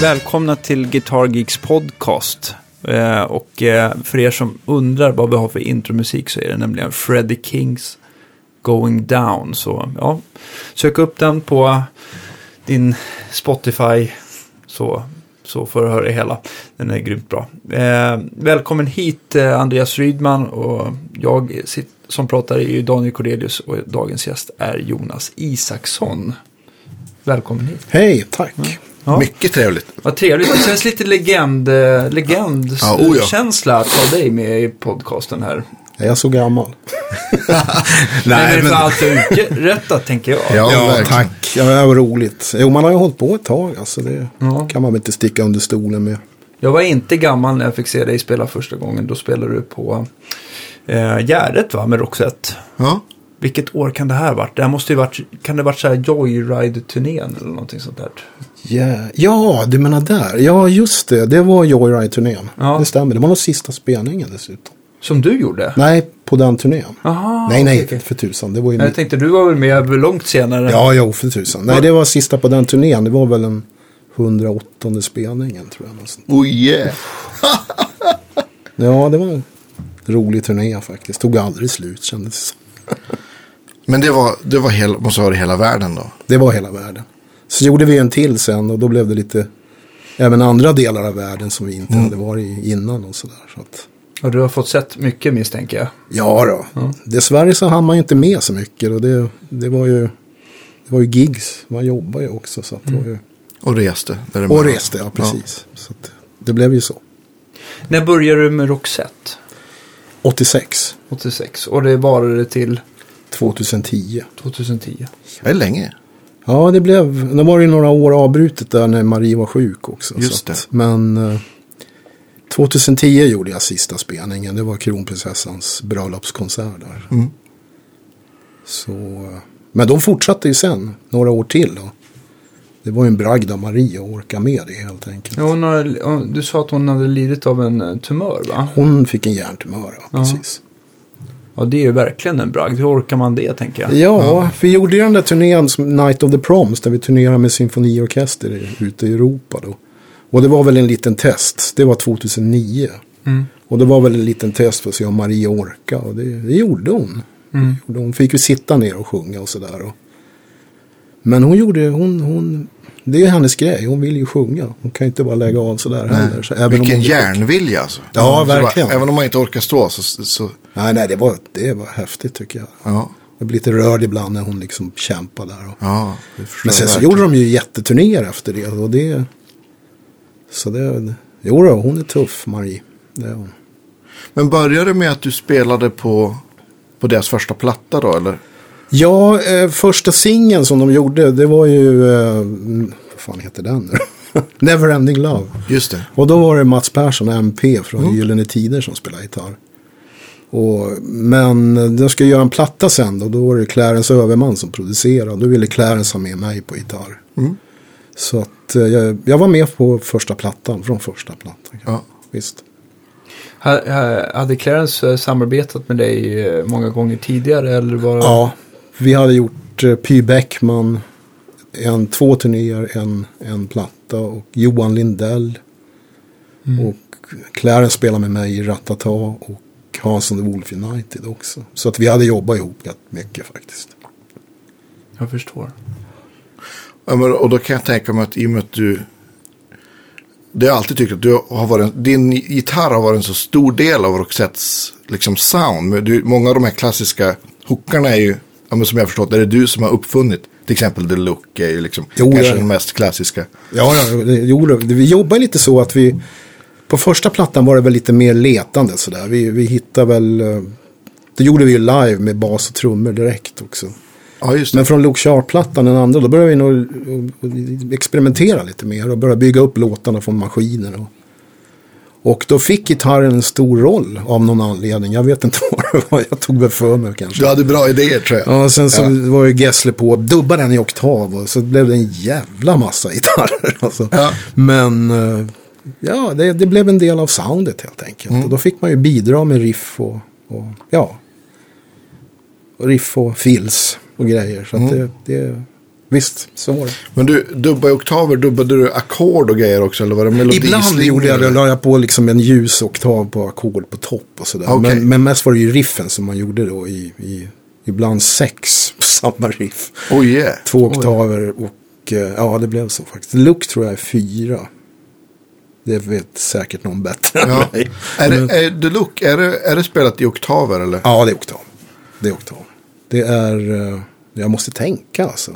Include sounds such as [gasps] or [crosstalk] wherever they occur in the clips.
Välkomna till Guitar Geeks podcast. Eh, och eh, för er som undrar vad vi har för intromusik så är det nämligen Freddie Kings Going Down. Så ja, sök upp den på din Spotify så, så får du höra det hela. Den är grymt bra. Eh, välkommen hit Andreas Rydman och jag som pratar är Daniel Cordelius och dagens gäst är Jonas Isaksson. Välkommen hit. Hej, tack. Ja. Mycket trevligt. Vad trevligt. Det känns lite legend, eh, legend Ja, oh ja. känsla att ha dig med i podcasten här. Är jag så gammal? [laughs] Nej, men för allt du har uträttat tänker jag. Ja, Ja, tack. Ja, det var roligt. Jo, man har ju hållit på ett tag. Alltså, det Ja. kan man väl inte sticka under stolen med. Jag var inte gammal när jag fick se dig spela första gången. Då spelade du på eh, Gärdet va, med Roxette. Ja. Vilket år kan det här varit? Det här måste ju varit, kan det varit så här Joyride-turnén eller någonting sånt där? Ja, ja, du menar där. Ja, just det. Det var Joyride-turnén. Ja. Det stämmer. Det var nog sista spelningen dessutom. Som du gjorde? Nej, på den turnén. Aha, nej, nej, okej. för tusan. Det var ju... Jag tänkte du var väl med långt senare? Ja, jo, för tusan. Nej, det var sista på den turnén. Det var väl en 108 spelningen, tror jag. Oh yeah. Ja, det var en rolig turné faktiskt. Tog aldrig slut, kändes det som. Men det var, det var hela, måste vara i hela världen då? Det var hela världen. Så gjorde vi en till sen och då blev det lite även andra delar av världen som vi inte hade varit i innan och sådär. Så att, Och du har fått sett mycket misstänker jag. ja då, dessvärre så hann man ju inte med så mycket och det, det var ju det var ju gigs, man jobbar ju också. Så att det var ju, Och reste? och reste, ja precis. Så att, det blev ju så. När började du med Roxette? 86, 86. Och det varade till 2010. 2010. Det är länge. Ja, det blev, det var ju några år avbrutet där när Marie var sjuk också. Just så att, Men eh, 2010 gjorde jag sista spelningen. Det var kronprinsessans bröllopskonsert där. Mm. Så, eh, men de fortsatte ju sen, några år till. Och det var ju en bragd av Marie att orka med det helt enkelt. Ja, hon har, du sa att hon hade lidit av en eh, tumör va? Hon fick en hjärntumör, ja, Ja. precis. Ja, det är ju verkligen en bragd. Hur orkar man det tänker jag? Ja, vi gjorde ju den där turnén som Night of the Proms där vi turnerade med symfoniorkester ute i Europa då. Och det var väl en liten test. Det var 2009. Mm. Och det var väl en liten test för att se om Marie orkade. Och det, det gjorde hon. Mm. Hon fick ju sitta ner och sjunga och sådär. Och... Men hon gjorde, hon, hon, det är hennes grej. Hon vill ju sjunga. Hon kan ju inte bara lägga av sådär heller. Så även om Vilken järnvilja alltså. Ja, Så bara, verkligen. även om man inte orkar stå så... så Nej, nej, det var, det var häftigt tycker jag. ja. Jag blir lite rörd ibland när hon liksom kämpar där. Och... Ja, Men sen så gjorde de ju jätteturnéer efter det. Och det så det, jo då, hon är tuff, Marie. Det är hon. Men började det med att du spelade på, på deras första platta då, eller? Ja, eh, första singeln som de gjorde, det var ju, eh, mm, vad fan heter den nu? [laughs] Neverending Love. Just det. Och då var det Mats Persson, MP från Gyllene Tider som spelade gitarr. Och, men de ska göra en platta sen då, då var det Clarence Överman som producerade. Och då ville Clarence ha med mig på gitarr. Mm. Så att eh, jag, jag var med på första plattan, från första plattan. Ja. Visst. Ha- ha- Hade Clarence eh, samarbetat med dig eh, många gånger tidigare? Eller var... Ja, vi hade gjort Py Bäckman, en, två turnéer, en, en platta och Johan Lindell. Och Clarence spelade med mig i Ratata och Hans and the Wolf United också. Så att vi hade jobbat ihop rätt mycket faktiskt. Jag förstår. Ja, men, och då kan jag tänka mig att i och med att du... Det har jag alltid tyckt att du har varit, din gitarr har varit en så stor del av Roxettes liksom, sound. Men du, många av de här klassiska hookarna är ju, ja, men som jag har förstått, det är det du som har uppfunnit. Till exempel The Look är ju liksom Jo, kanske ja. den mest klassiska. Ja, ja det, jo, det- vi jobbar lite så att vi... På första plattan var det väl lite mer letande sådär. Vi, vi hittade väl... eh, Det gjorde vi ju live med bas och trummor direkt också. Ja, just det. Men från Luke Sharp-plattan, den andra, då började vi nog eh, experimentera lite mer och börja bygga upp låtarna från maskiner. Och, och då fick gitarren en stor roll av någon anledning. Jag vet inte [laughs] vad det var, jag tog väl för mig kanske. Du hade bra idéer tror jag. Ja, och sen så var ju Gessle på dubba den i oktav och så blev det en jävla massa [laughs] gitarrer. Alltså. Ja. Men eh, ja, det, det blev en del av soundet helt enkelt. Och då fick man ju bidra med riff och, och ja, och riff och fills och grejer. Så att det, det, visst, så var det. Men du, dubba i oktaver, dubbade du ackord och grejer också? Eller var det? Ibland gjorde jag det, la jag på liksom en ljus oktav på ackord på topp och sådär. Okej. Men, men mest var det ju riffen som man gjorde då i, i ibland sex på [laughs] samma riff. Oh yeah. Två oktaver och eh, ja, det blev så faktiskt. Look tror jag är fyra. Det vet säkert någon bättre än Ja. mig. Är det, är The Look, är det, är det spelat i oktaver eller? Ja, det är oktav. Det är oktav. Det är, eh, jag måste tänka alltså.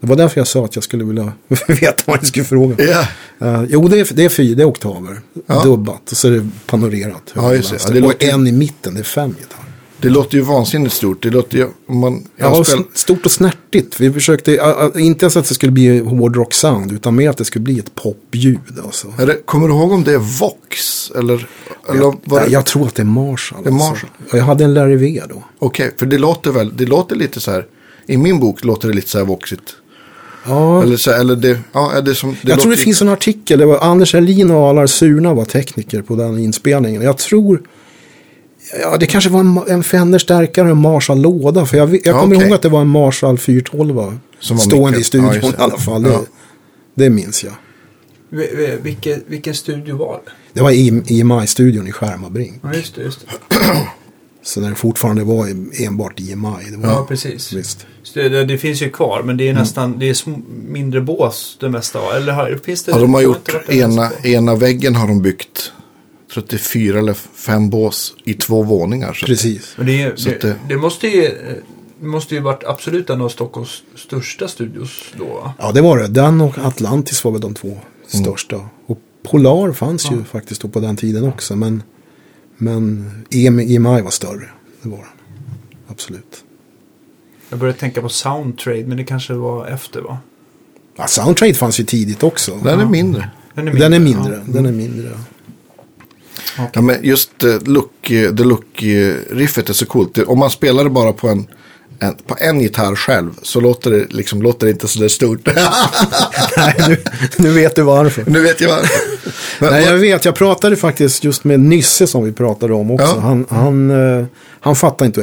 Det var därför jag sa att jag skulle vilja [laughs] veta vad jag skulle fråga. Eh, jo, det är, det är fyra, det är oktaver. Ja. Dubbat och så är det panorerat. Ja, just det. vänster. Ja, det och låter ju- en i mitten, det är fem gitarrer. Det låter ju vansinnigt stort. Det låter ju, man, jag Ja, spel, stort och snärtigt. Vi försökte, inte ens att det skulle bli hårdrock sound, utan mer att det skulle bli ett popljud. Alltså. det, kommer du ihåg om det är Vox? Eller, eller var jag, det, jag tror att det är Marshall. Det är alltså. Marshall. Jag hade en Larry V då. Okej, för det låter väl, det låter lite så här, i min bok låter det lite så här Voxigt. Ja, Eller så, eller det, ja, är det som, det jag tror det finns en artikel. Det var Anders Erlin och Alar Surna var tekniker på den inspelningen. Jag tror... Ja, det kanske var en, en Fender-stärkare och en Marshall-låda. För jag, jag Ja, kommer okej. ihåg att det var en Marshall 412 Som stående mycket- i studion ja, det. i alla fall. Det, Ja. det minns jag. Vi- Vilken, vilken studio var det? Det var i EMI-studion i Skärmarbrink. Ja, just det. Just det. [clears throat] Så när det fortfarande var i- enbart EMI. Det var, Ja, precis. Visst. Det, det finns ju kvar, men det är nästan det är mindre bås det mesta. Eller har, finns det? Ja, de har gjort ena, ena väggen har de byggt. 34 eller fem bås i två våningar. Så Precis. Det, att det, det- det måste ju... Det måste ju varit absolut en av Stockholms största studios då. Ja, det var det. Den och Atlantis var väl de två största. Och Polar fanns ju faktiskt då på den tiden också. Men, men EMI, EMI var större. Det var den. Absolut. Jag började tänka på Soundtrade, men det kanske var efter va? Ja, Soundtrade fanns ju tidigt också. Den är mindre. Den är Den är mindre. Den är mindre. Ja, men just uh, look, eh, the look-riffet eh, är så coolt. Om man spelar det bara på en, en, på en gitarr själv så låter det, liksom, låter det inte så där stort. [laughs] Nej, nu, nu vet du varför. nu vet jag varför. Men, Nej, jag vet. Jag pratade faktiskt just med Nysse som vi pratade om också. Ja. Han, han, eh, han fattade inte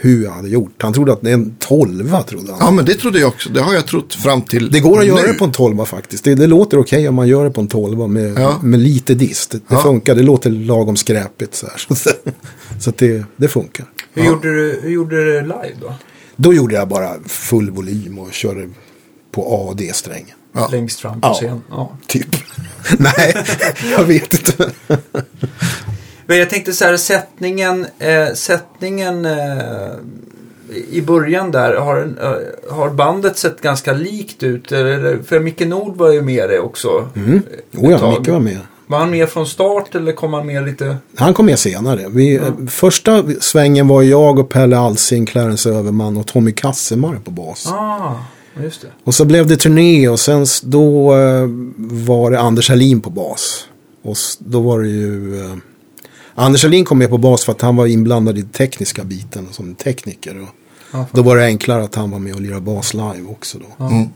hur jag- hade gjort. Han trodde att det är en tolva, trodde han. Ja, men det trodde jag också. Det har jag trott fram till Det går att nu. göra det på en tolva faktiskt. Det, det låter okej om man gör det på en tolva med, Ja. med lite dist. Det, det Ja. funkar, det låter lagom skräpigt så här. Så, [laughs] så att det, det funkar. Hur, gjorde du, hur gjorde du det live då? Då gjorde jag bara full volym och körde på A och D-strängen. Ja. Längst fram på Ja. scen? Ja. Typ. [laughs] Nej, jag vet inte. Men jag tänkte så här, sättningen, eh, sättningen eh, i början där, har, eh, har bandet sett ganska likt ut? Eller, för Micke Nord var ju med det också. Mm. Oh ja. Micke var med. Var han med från start eller kom han med lite? Han kom med senare. Vi, eh, Första svängen var jag och Pelle Alsing, Clarence Överman och Tommy Kassemar på bas. Ah, just det. Och så blev det turné och sen då eh, var det Anders Hallin på bas. Och då var det ju... Eh, Anders Hallin kom med på bas för att han var inblandad i den tekniska biten som tekniker. Och Ja, då var det enklare att han var med och lirade bas live också då. Mm.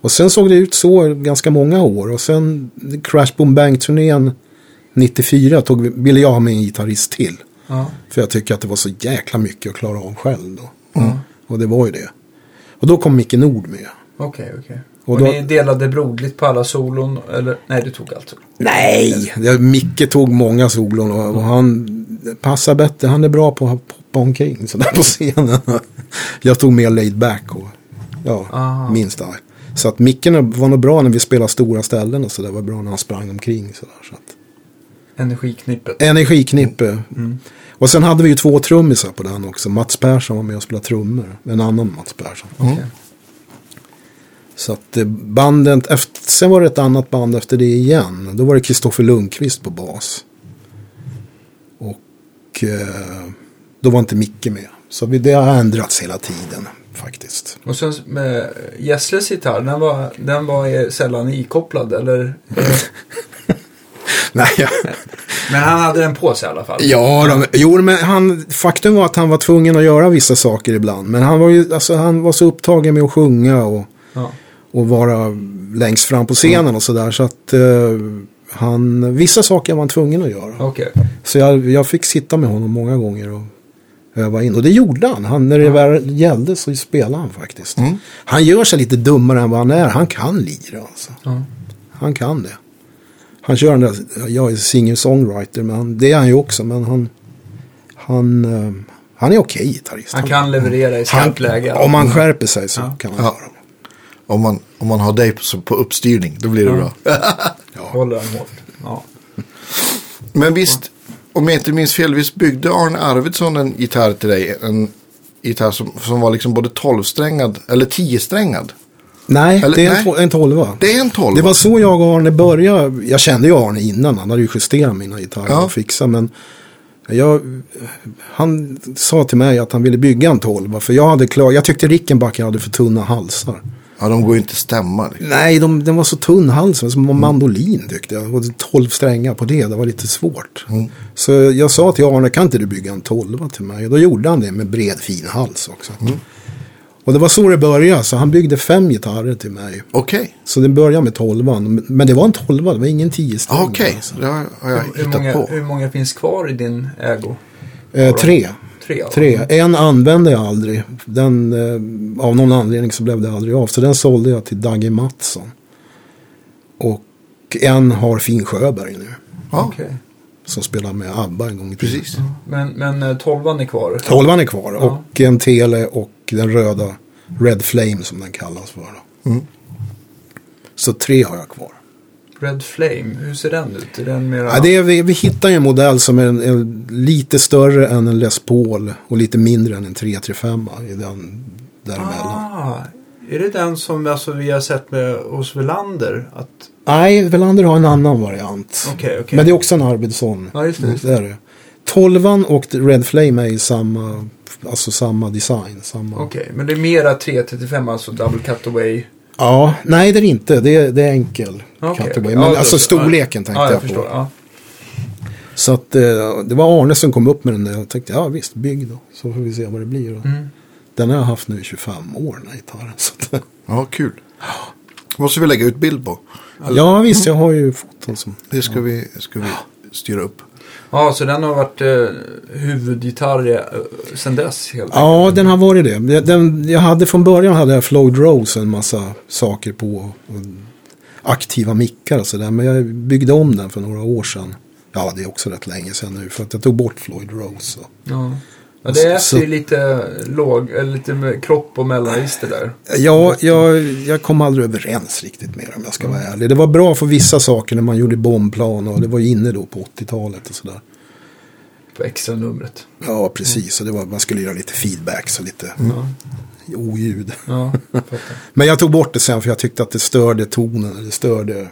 Och sen såg det ut så ganska många år. Och sen Crash Boom Bang-turnén 94 tog vi, ville jag ha med en gitarrist till. ja. För jag tycker att det var så jäkla mycket att klara av själv då. Och det var ju det. Och då kom Micke Nord med. Okej, okej. Och Och, då- ni delade broderligt på alla solon? Eller nej, du tog allt. Nej! Det- Micke tog många solon och, och han passar bättre. Han är bra på att poppa omkring sådär på scenen. [laughs] Jag tog mer laid back och ja, Aha. minst där. Så att Micke var nog bra när vi spelade stora ställen och sådär. var bra när han sprang omkring sådär. Så att. Energiknippet. Energiknippe. Och sen hade vi ju två trummisar på den också. Mats Persson var med och spelade trummor. En annan Mats Persson. Okej. Så att eh, bandet, efter, sen var det ett annat band efter det igen. Då var det Kristoffer Lundqvist på bas. Och eh, då var inte Micke med. Så vi, det har ändrats hela tiden faktiskt. Och sen med Gessles gitarr, den var, den var sällan ikopplad eller? [laughs] Nej, ja. Men han hade den på sig i alla fall. Ja, de, jo, men han, faktum var att han var tvungen att göra vissa saker ibland. Men han var ju, alltså han var så upptagen med att sjunga och, Ja. och vara längst fram på scenen och sådär. Så att eh, han, vissa saker var han tvungen att göra. Okej. Så jag, jag fick sitta med honom många gånger och öva in. Och det gjorde han. han när det väl gällde så spelade han faktiskt. Han gör sig lite dummare än vad han är. Han kan lira alltså. Ja. Han kan det. Han kör den där, jag är singer-songwriter, men han, det är han ju också. Men han, han, eh, han är okej gitarrist. Han kan leverera i skarpt läge. Om man skärper sig så kan han Ja. göra det. Om man, om man har dig på, på uppstyrning, då blir det bra. [laughs] Håller han hårt. Ja. Men visst, om jag inte minns fel, visst byggde Arne Arvidsson en gitarr till dig? En gitarr som, som var liksom både 12-strängad, eller 10-strängad. Nej, Eller- det är nej. en tolva. Det är en 12. Det var så jag och Arne började. Jag kände ju Arne innan. Han hade ju justerat mina gitarrer Ja. och fixat. Men jag, han sa till mig att han ville bygga en tolva. För jag hade klar, jag tyckte Rickenbacker hade för tunna halsar. Ja, de går ju inte att stämma. Nej, de, den var så tunn hals. Som en mandolin tyckte jag. Och 12 strängar på det. Det var lite svårt. Så jag sa till Arne, kan inte du bygga en tolva till mig? Och då gjorde han det med bred fin hals också. Och det var så det började. Så han byggde fem gitarrer till mig. Okej, Så det började med tolvan. Men det var en tolva, det var ingen tio ah, okej. Det har jag Hur, hittat många, på. hur många finns kvar i din ägo? Eh, tre. Tre? Tre. En använde jag aldrig. Den, eh, av någon anledning så blev det aldrig av. Så den sålde jag till Dagge Mattsson. Och en har Finn Sjöberg nu. Ja, Okej. Som spelar med ABBA en gång i tiden. precis. Men, men eh, tolvan är kvar? Tolvan är kvar. Ja. Och en Tele och den röda Red Flame som den kallas för. Då. Mm. Så tre har jag kvar. Red Flame, hur ser den ut? Är den mera... Ja, det är, vi, vi hittar en modell som är, en, är lite större än en Les Paul och lite mindre än en 335 i den däremellan. ah, är det den som alltså, vi har sett med hos Velander? Att... Nej, Velander har en annan variant. Okej, okej. Men det är också en Arvidsson. Ja, just det, just det. är det. Tolvan och Red Flame är ju samma, alltså samma design. Samma. Okej, men det är mera 335, alltså double cutaway. Ja, nej det är inte. Det är, det är enkel cutaway. okej. Men Ja, alltså då- storleken ja, tänkte ja, jag jag, förstår. på. Ja. Så att eh, det var Arne som kom upp med den där. Jag tänkte, ja visst, bygg då. Så får vi se vad det blir. Mm. Den har jag haft nu i 25 år, den här gitarren. Så att, Ja, kul. Måste vi lägga ut bild på. ja visst, jag har ju foton som... Det ska vi, ska vi styra upp. Ja, så den har varit eh, huvudgitarr eh, sen dess helt Ja, den har varit det. Den, jag hade, från början hade jag Floyd Rose en massa saker på. Aktiva mickar och sådär. Men jag byggde om den för några år sedan. Ja, det är också rätt länge sedan nu. För att jag tog bort Floyd Rose. Ja. Ja, det är Så- ju lite låg, eller lite kropp och mellanregister där. Ja, jag, jag kom aldrig överens riktigt med dem om jag ska vara ärlig. Det var bra för vissa saker när man gjorde bombplan och det var ju inne då på 80-talet och sådär. På extra numret. Ja, precis. Och det var, man skulle göra lite feedbacks och lite Ja, oljud. ja. Men jag tog bort det sen för jag tyckte att det störde tonen. Det störde...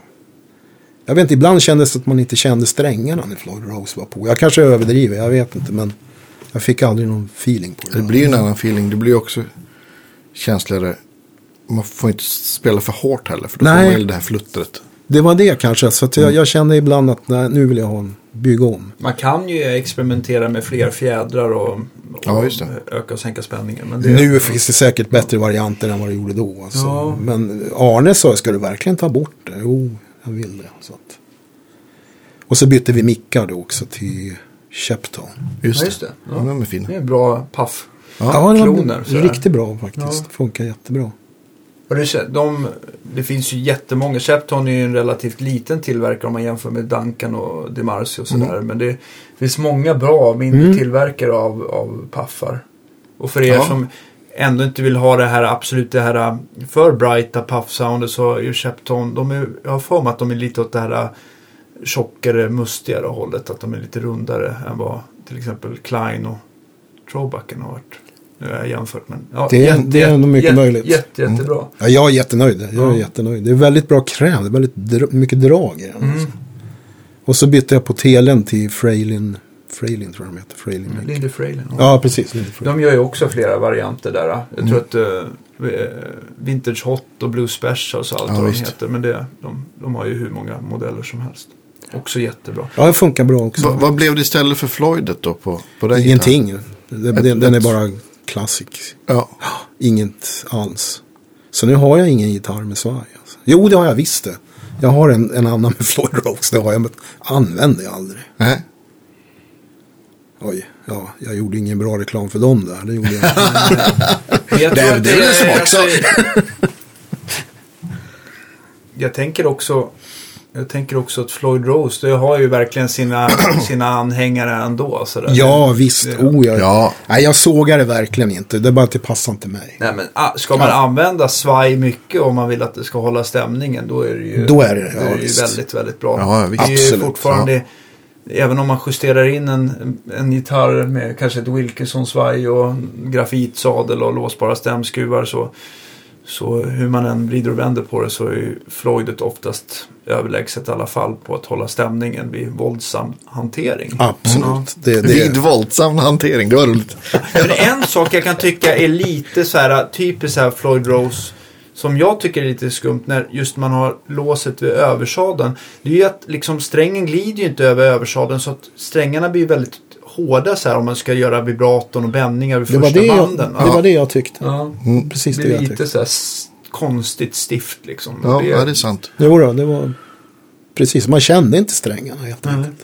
Jag vet inte, ibland kändes det att man inte kände strängarna när Floyd Rose var på. Jag kanske överdriver, jag vet inte. Men jag fick aldrig någon feeling på det. Det blir ju en annan feeling. Det blir också känsligare. Man får inte spela för hårt heller. För då Nej. får man ju det här fluttret. Det var det kanske. Så att jag, jag kände ibland att nej, nu vill jag ha en bygga om. Man kan ju experimentera med fler fjädrar och, och Ja, just det. öka och sänka spänningen. Men det, Nu finns det säkert bättre varianter än vad det gjorde då. Alltså. Ja. Men Arne sa, ska du verkligen ta bort det? Jo, jag vill det. Så att... Och så bytte vi mickar då också till Shepton. Just, Ja, just det. Ja. Ja. de är fina. det är bra paff. Ja, det kloner, var sådär. riktigt bra faktiskt. Ja. Funkar jättebra. Och det, de, det finns ju jättemånga. Shepton är ju en relativt liten tillverkare om man jämför med Duncan och DeMarcy och sådär. Men det finns många bra mindre Mm. tillverkare av, av paffar. Och för er Ja. som ändå inte vill ha det här absolut det här för brighta puff-soundet så är ju Shepton, de är, jag har för mig att de är lite åt det här tjockare, mustigare hållet. Att de är lite rundare än vad till exempel Klein och Trobacken har varit. Nu har jag jämfört men ja, Det är- det är nog mycket jätte, möjligt. Jätte, jättebra. Ja, jag är jättenöjd. Jag är Ja. jättenöjd. Det är väldigt bra kräm. Det är väldigt dra- mycket drag i den. Mm. Alltså. Och så bytte jag på telen till Frailin. Frailin tror jag de heter. Frailin. Mm, Lindy Fralin. Ja, precis. Lindy Frailin. De gör ju också flera varianter där. Jag Mm. tror att uh, Vintage Hot och Blue Specials och allt Ja, vad de heter. Men det, de, de har ju hur många modeller som helst. Också jättebra. Ja, det funkar bra också. Va, vad blev det istället för Floydet då på, på den Ingenting. Det, Ett- den är bara klassik. gitarren? Ja. [gasps] Inget alls. Så nu har jag ingen gitarr med svaj. Alltså. Jo, det har jag visst det. Jag har en, en annan med Floyd Rose. Det har jag, men använder jag aldrig. Nej. Oj, ja, jag gjorde ingen bra reklam för dem där. Det gjorde jag [laughs] jag Det är- det är som också- [laughs] jag tänker också... Jag tänker också att Floyd Rose, det har ju verkligen sina, [clears throat] sina anhängare ändå. Sådär. ja, visst. Oh, jag, Ja. Nej, jag sågar det verkligen inte. Det är bara att det passar inte mig. Nej, men, ah, ska man använda svaj mycket om man vill att det ska hålla stämningen, då är det ju, Då är det, ja, är det ju väldigt, väldigt bra. Ja, visst. det är ju Absolut, fortfarande, även om man justerar in en, en gitarr med kanske ett Wilkinson-svaj och grafitsadel och låsbara stämskruvar så, så hur man än vrider och vänder på det så är ju Floydet oftast överlägset i alla fall på att hålla stämningen vid våldsam hantering. Absolut. Det, Vid det, våldsam hantering, det var roligt. [laughs] Men en sak jag kan tycka är lite så här typiskt så här Floyd Rose. Som jag tycker är lite skumt när just man har låset vid översadeln. Det är ju att liksom strängen glider ju inte över översadeln så att strängarna blir väldigt hårda så här om man ska göra vibraton och bändningar vid det, var första det, jag, banden. det var det jag tyckte. Ja. Precis Det det jag lite tyckte. så här konstigt stift liksom. Ja, det, ja, det är sant. Jo då, det var precis. Man kände inte strängarna helt enkelt.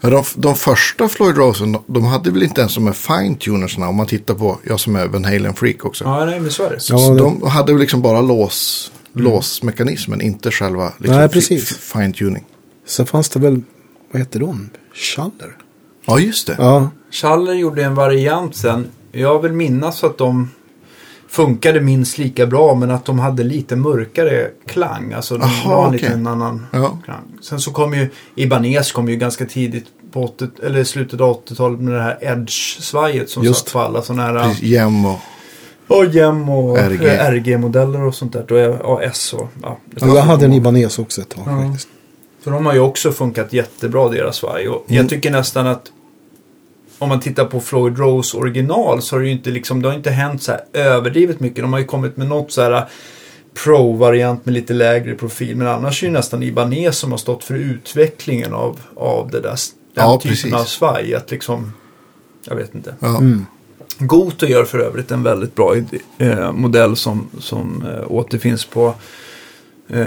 Ja, de, de första Floyd Rosen, de, de hade väl inte ens de här fine-tunersna om man tittar på, jag som är Van Halen-freak också. Ja, nej, men så är det. Ja, Så det- de hade väl liksom bara lås, låsmekanismen, inte själva liksom, fine-tuning. Sen fanns det väl, vad heter de? Schaller? Ja, just det. Ja, Schaller gjorde en variant sen. Jag vill minnas att de funkade minst lika bra men att de hade lite mörkare klang. Alltså de Aha, var en okej. liten annan Ja. klang. Sen så kom ju Ibanez kom ju ganska tidigt på 80, eller slutet av 80-talet med det här Edge-svajet som Just. satt på alla sådana här Jem och... och Gem och RG. RG-modeller och sånt där. Då är, ja, S och ja. det ja fanns jag hade en. Ibanez också ett tag Ja. faktiskt. För de har ju också funkat jättebra deras svaj. Och Mm. jag tycker nästan att om man tittar på Floyd Rose original så har det ju inte liksom, det har inte hänt så här överdrivet mycket. De har ju kommit med något så här pro-variant med lite lägre profil. Men annars är det ju nästan Ibanez som har stått för utvecklingen av, av det där, den Ja, typen precis. av svaj. Att liksom, jag vet inte. Ja. Mm. Goto gör för övrigt en väldigt bra eh, modell som, som eh, återfinns på eh,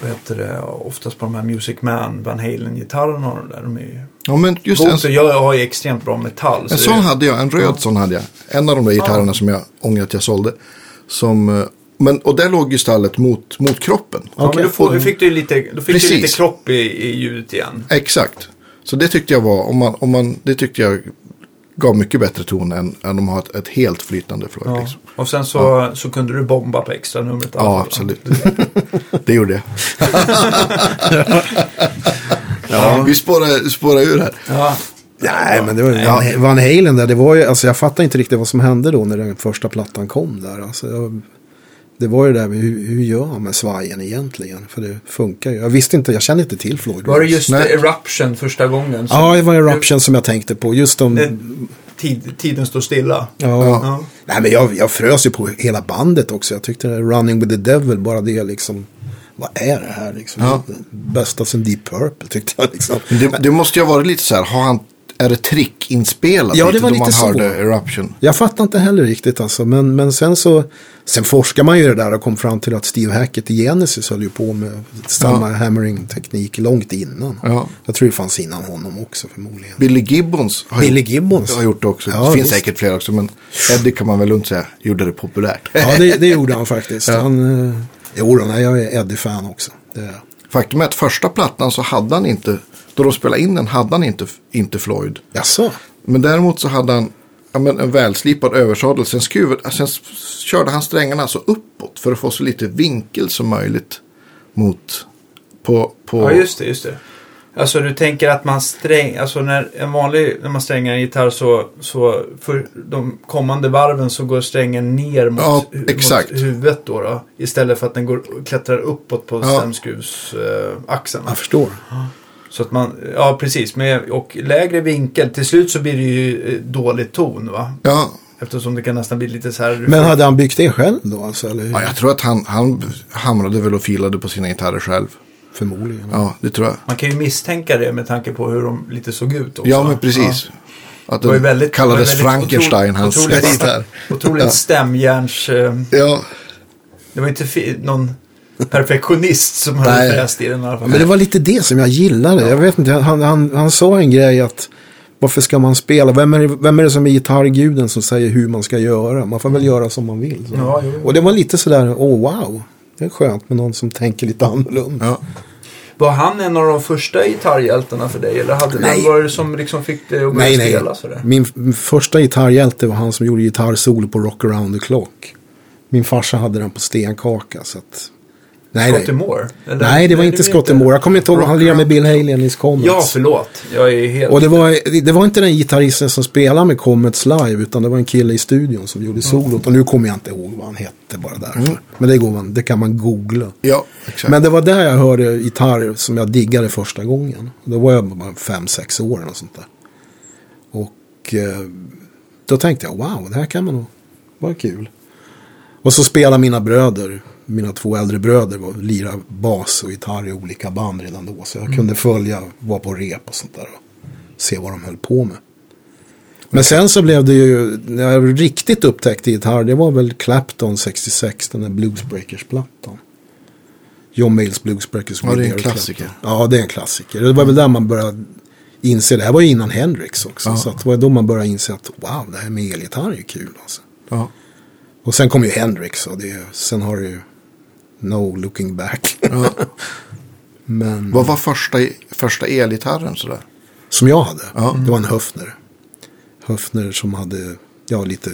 vad heter det, oftast på de här Music Man, Van Halen-gitarrerna och de där. De är ju... ja, men just en, jag har ju extremt bra metall. en så sån det- hade jag, en röd sån hade jag. En av de där gitarrerna som jag ångrar att jag sålde. Som, eh, men, och där låg ju stallet mot, mot kroppen. Ja, men Okej. då, får, då fick du lite, då fick du lite kropp i, i ljudet igen. Exakt. Så det tyckte jag var, om man, om man, det tyckte jag gav mycket bättre ton än, än om har ett, ett helt flytande Floyd. Ja. Liksom. Och sen så, så kunde du bomba på extra numret. alla Ja, absolut. [laughs] det gjorde jag. [laughs] ja, vi spårar, spårar ur här. Ja. Nej, men det var Ja. Van Halen där. Det var ju, alltså jag fattar inte riktigt vad som hände då när den första plattan kom där. Alltså, jag, det var ju det där med hur, hur gör man med svajen egentligen? För det funkar ju. Jag visste inte, jag kände inte till Floyd Var det Rose. just Nej. Eruption första gången? som- Ja, det var Eruption som jag tänkte på. Just. Det- Tid, tiden står stilla. Ja. Ja. Nej, men jag, jag frös ju på hela bandet också. Jag tyckte Running with the Devil, bara det liksom. Vad är det här liksom? Ja. Bästa sen Deep Purple tyckte jag liksom. Det, det måste ju ha varit lite så här, har han, är det trickinspelat? Ja, det var då lite man så. Eruption. Jag fattar inte heller riktigt alltså. Men, men sen så. Sen forskar man ju det där och kom fram till att Steve Hackett i Genesis höll ju på med samma hammering-teknik långt innan. Ja. Jag tror det fanns innan honom också förmodligen. Billy Gibbons har, Billy Gibbons. har gjort det också. Ja, det finns visst. säkert fler också, men Eddie kan man väl lugnt säga gjorde det populärt. Ja, det, det gjorde han faktiskt. [laughs] Han, eh, jo, då, nej, jag är Eddie-fan också. Det är. Faktum är att första plattan så hade han inte, då de spelade in den hade han inte, inte Floyd. Jaså? Men däremot så hade han ja, men en välslipad översadel. Sen, skruvad, sen körde han strängarna alltså uppåt för att få så lite vinkel som möjligt mot på, på Ja, just det, just det. Alltså du tänker att man sträng, alltså när en vanlig, när man strängar en gitarr så, så för de kommande varven så går strängen ner mot, Ja, exakt. mot huvudet då, då. Istället för att den går, klättrar uppåt på Ja. stämskruvsaxeln. Eh, axeln. Jag förstår. Så att man, ja precis, med, och lägre vinkel. Till slut så blir det ju eh, dålig ton va. Ja, Eftersom det kan nästan bli lite så här. Men hade han byggt det själv då? Alltså, eller hur? ja, jag tror att han, han hamrade väl och filade på sina gitarrer själv. Förmodligen. Ja, det tror jag. Man kan ju misstänka det med tanke på hur de lite såg ut också. Ja, men precis. Att Det var ju den väldigt, kallades väldigt Frankenstein, otro- hans otroligt, gitarr. Otroligt Ja. stämjärns... eh, Ja, Det var inte någon perfektionist som Nej. fräst i den i alla fall. Men det var lite det som jag gillade. Jag vet inte, han, han, han sa en grej att Varför ska man spela? Vem är, det- vem är det som är gitarrguden som säger hur man ska göra? Man får väl göra som man vill. Så. Ja, jo. Och det var lite sådär, åh wow. Det är skönt med någon som tänker lite annorlunda. Ja. Var han en av de första gitarrhjältarna för dig? Eller hade, Nej. var det som liksom fick dig att börja Nej, nej. spela sådär? Min, min första gitarrhjälte var han som gjorde gitarrsolo på Rock around the clock. Min farsa hade den på stenkaka. Så att... Nej, Scotty nej. Moore? Eller? nej, det var inte Scotty Moore. Jag kommer inte ihåg, han lirade med Bill Haley i Comets. Ja, förlåt. Jag är helt... Och det var, det var inte den gitarristen som spelade med Comets live, utan det var en kille i studion som gjorde solot. Och nu kommer jag inte ihåg vad han hette bara därför. Men det, går man, det kan man googla. ja, exakt. Men det var där jag hörde gitarr som jag diggade första gången. Då var jag bara fem, sex år eller sånt där. Och eh, då tänkte jag, wow, det här kan man nog, vara kul. Och så spelade mina bröder, mina två äldre bröder, var, lirade bas och gitarr i olika band redan då. Så jag kunde följa, vara på rep och sånt där och se vad de höll på med. Men sen så blev det ju, när jag riktigt upptäckte gitarr, det var väl Clapton 66, den där Bluesbreakers-plattan. John Mayles Bluesbreakers. Ja, det är en klassiker. Clapton. Ja, det är en klassiker. Det var väl där man började inse, det här var ju innan Hendrix också. Ja. Så det var då man började inse att wow, det här med elgitarr är ju kul alltså. ja. Och sen kom ju Hendrix och det, sen har det ju no looking back. Ja. [laughs] Men Vad var första, första elgitarren sådär? som jag hade, Ja. det var en Höfner. Höfner som hade, ja lite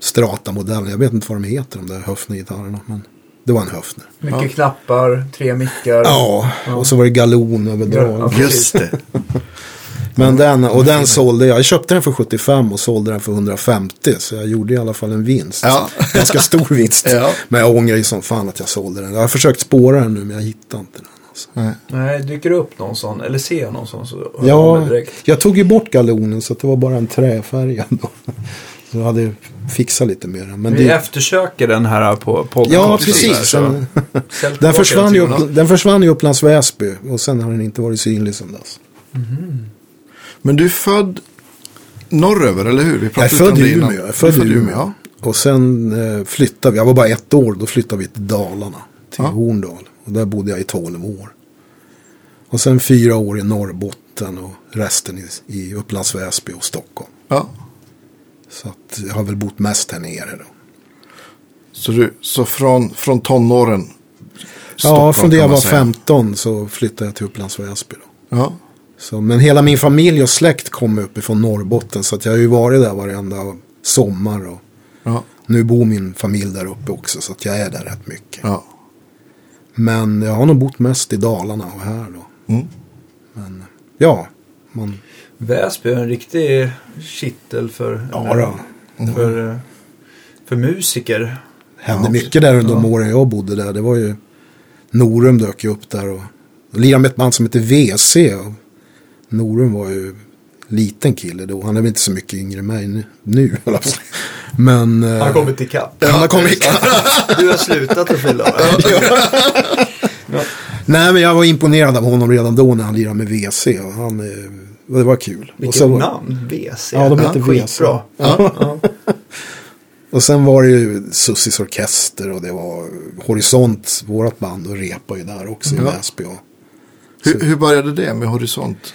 strata-modeller. Jag vet inte vad de heter de där Höfner-gitarrerna. Men det var en Höfner. Mycket Ja. knappar, tre mickar. Ja, och så var det galonöverdrag. Ja. Just det. [laughs] Men den, och den sålde jag. Jag köpte den för 75 och sålde den för 150. Så jag gjorde i alla fall en vinst. Ja. Ganska stor vinst. Ja. Men jag ångrar ju som fan att jag sålde den. Jag har försökt spåra den nu men jag hittar inte den. Alltså. Nej. Nej, dyker det upp någon sån, eller ser jag någon sån så hör Ja, direkt. jag tog ju bort galonen så att det var bara en träfärg ändå. Så jag hade fixat lite mer. Men Vi det, eftersöker den här på podcast. ja, precis. så- Den, den, försvann ju upp, den försvann i Upplands Väsby. Och sen har den inte varit synlig sedan dess. Men du är född norröver, eller hur? Vi Jag är född i. Umeå. Jag är Du född i född Umeå. Och sen eh, flyttade vi, jag var bara ett år, då flyttade vi till Dalarna. Till Ja. Horndal. Och där bodde jag i 12 år. Och sen fyra år i Norrbotten och resten i, i Upplands Väsby och Stockholm. Ja. Så att jag har väl bott mest här nere då. Så, du, så från, från tonåren? ja, Stockholm, från det jag var säga. 15 så flyttade jag till Upplands Väsby då. Ja. Så, men hela min familj och släkt kommer uppifrån Norrbotten. Så att jag har ju varit där varenda sommar. Och Ja. nu bor min familj där uppe också. Så att jag är där rätt mycket. ja. Men jag har nog bott mest i Dalarna och här då. Mm. Men ja, man, Väsby är en riktig kittel för, ja då. för, eh, för musiker. hände Ja, mycket där under de åren jag bodde där. Det var ju Norum dök ju upp där och och lirade med ett band som heter WC. Norum var ju liten kille då. Han är väl inte så mycket yngre än mig nu. Men eh, Han har kommit ikapp. han har kommit ikapp. Du har slutat att fylla. Nej men jag var imponerad av honom redan då när han lirade med WC. Och han, eh, det var kul. och Vilket så, namn, WC. Ja, de heter WC. Skitbra. Ja. Och sen var det ju Sussis Orkester och det var Horisont, vårat band, och repa ju där också i Ja. Väsby. Hur, hur började det med Horisont?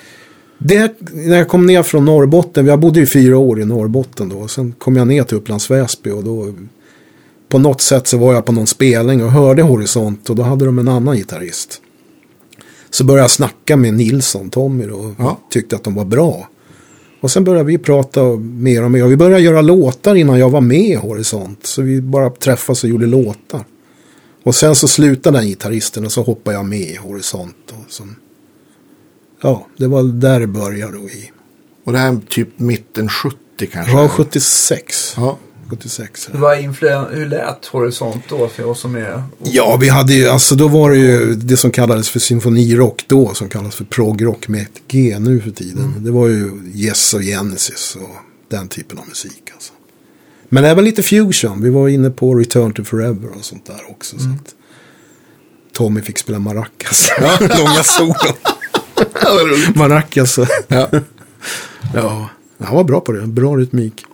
Det, när jag kom ner från Norrbotten, jag bodde ju fyra år i Norrbotten då. Sen kom jag ner till Upplands Väsby och då på något sätt så var jag på någon spelning och hörde Horisont och då hade de en annan gitarrist. Så började jag snacka med Nilsson, Tommy då, och Ja. tyckte att de var bra. Och sen började vi prata mer och mer. Och vi började göra låtar innan jag var med i Horisont. Så vi bara träffades och gjorde låtar. Och sen så slutade den gitarristen och så hoppade jag med i Horisont. Och så, ja, det var där det började då i. Och det här är typ mitten 70 kanske? Ja, 76. Ja. 76. Vad influen- hur lät Horisont då för oss som är... Ja, vi hade ju, alltså då var det ju det som kallades för symfonirock då, som kallas för progrock med ett G nu för tiden. Det var ju Yes och Genesis och den typen av musik alltså. Men även lite fusion, vi var inne på Return to Forever och sånt där också. Så att Tommy fick spela maracas, långa [laughs] solon. Maracas. Ja. ja, han var bra på det, bra rytmik.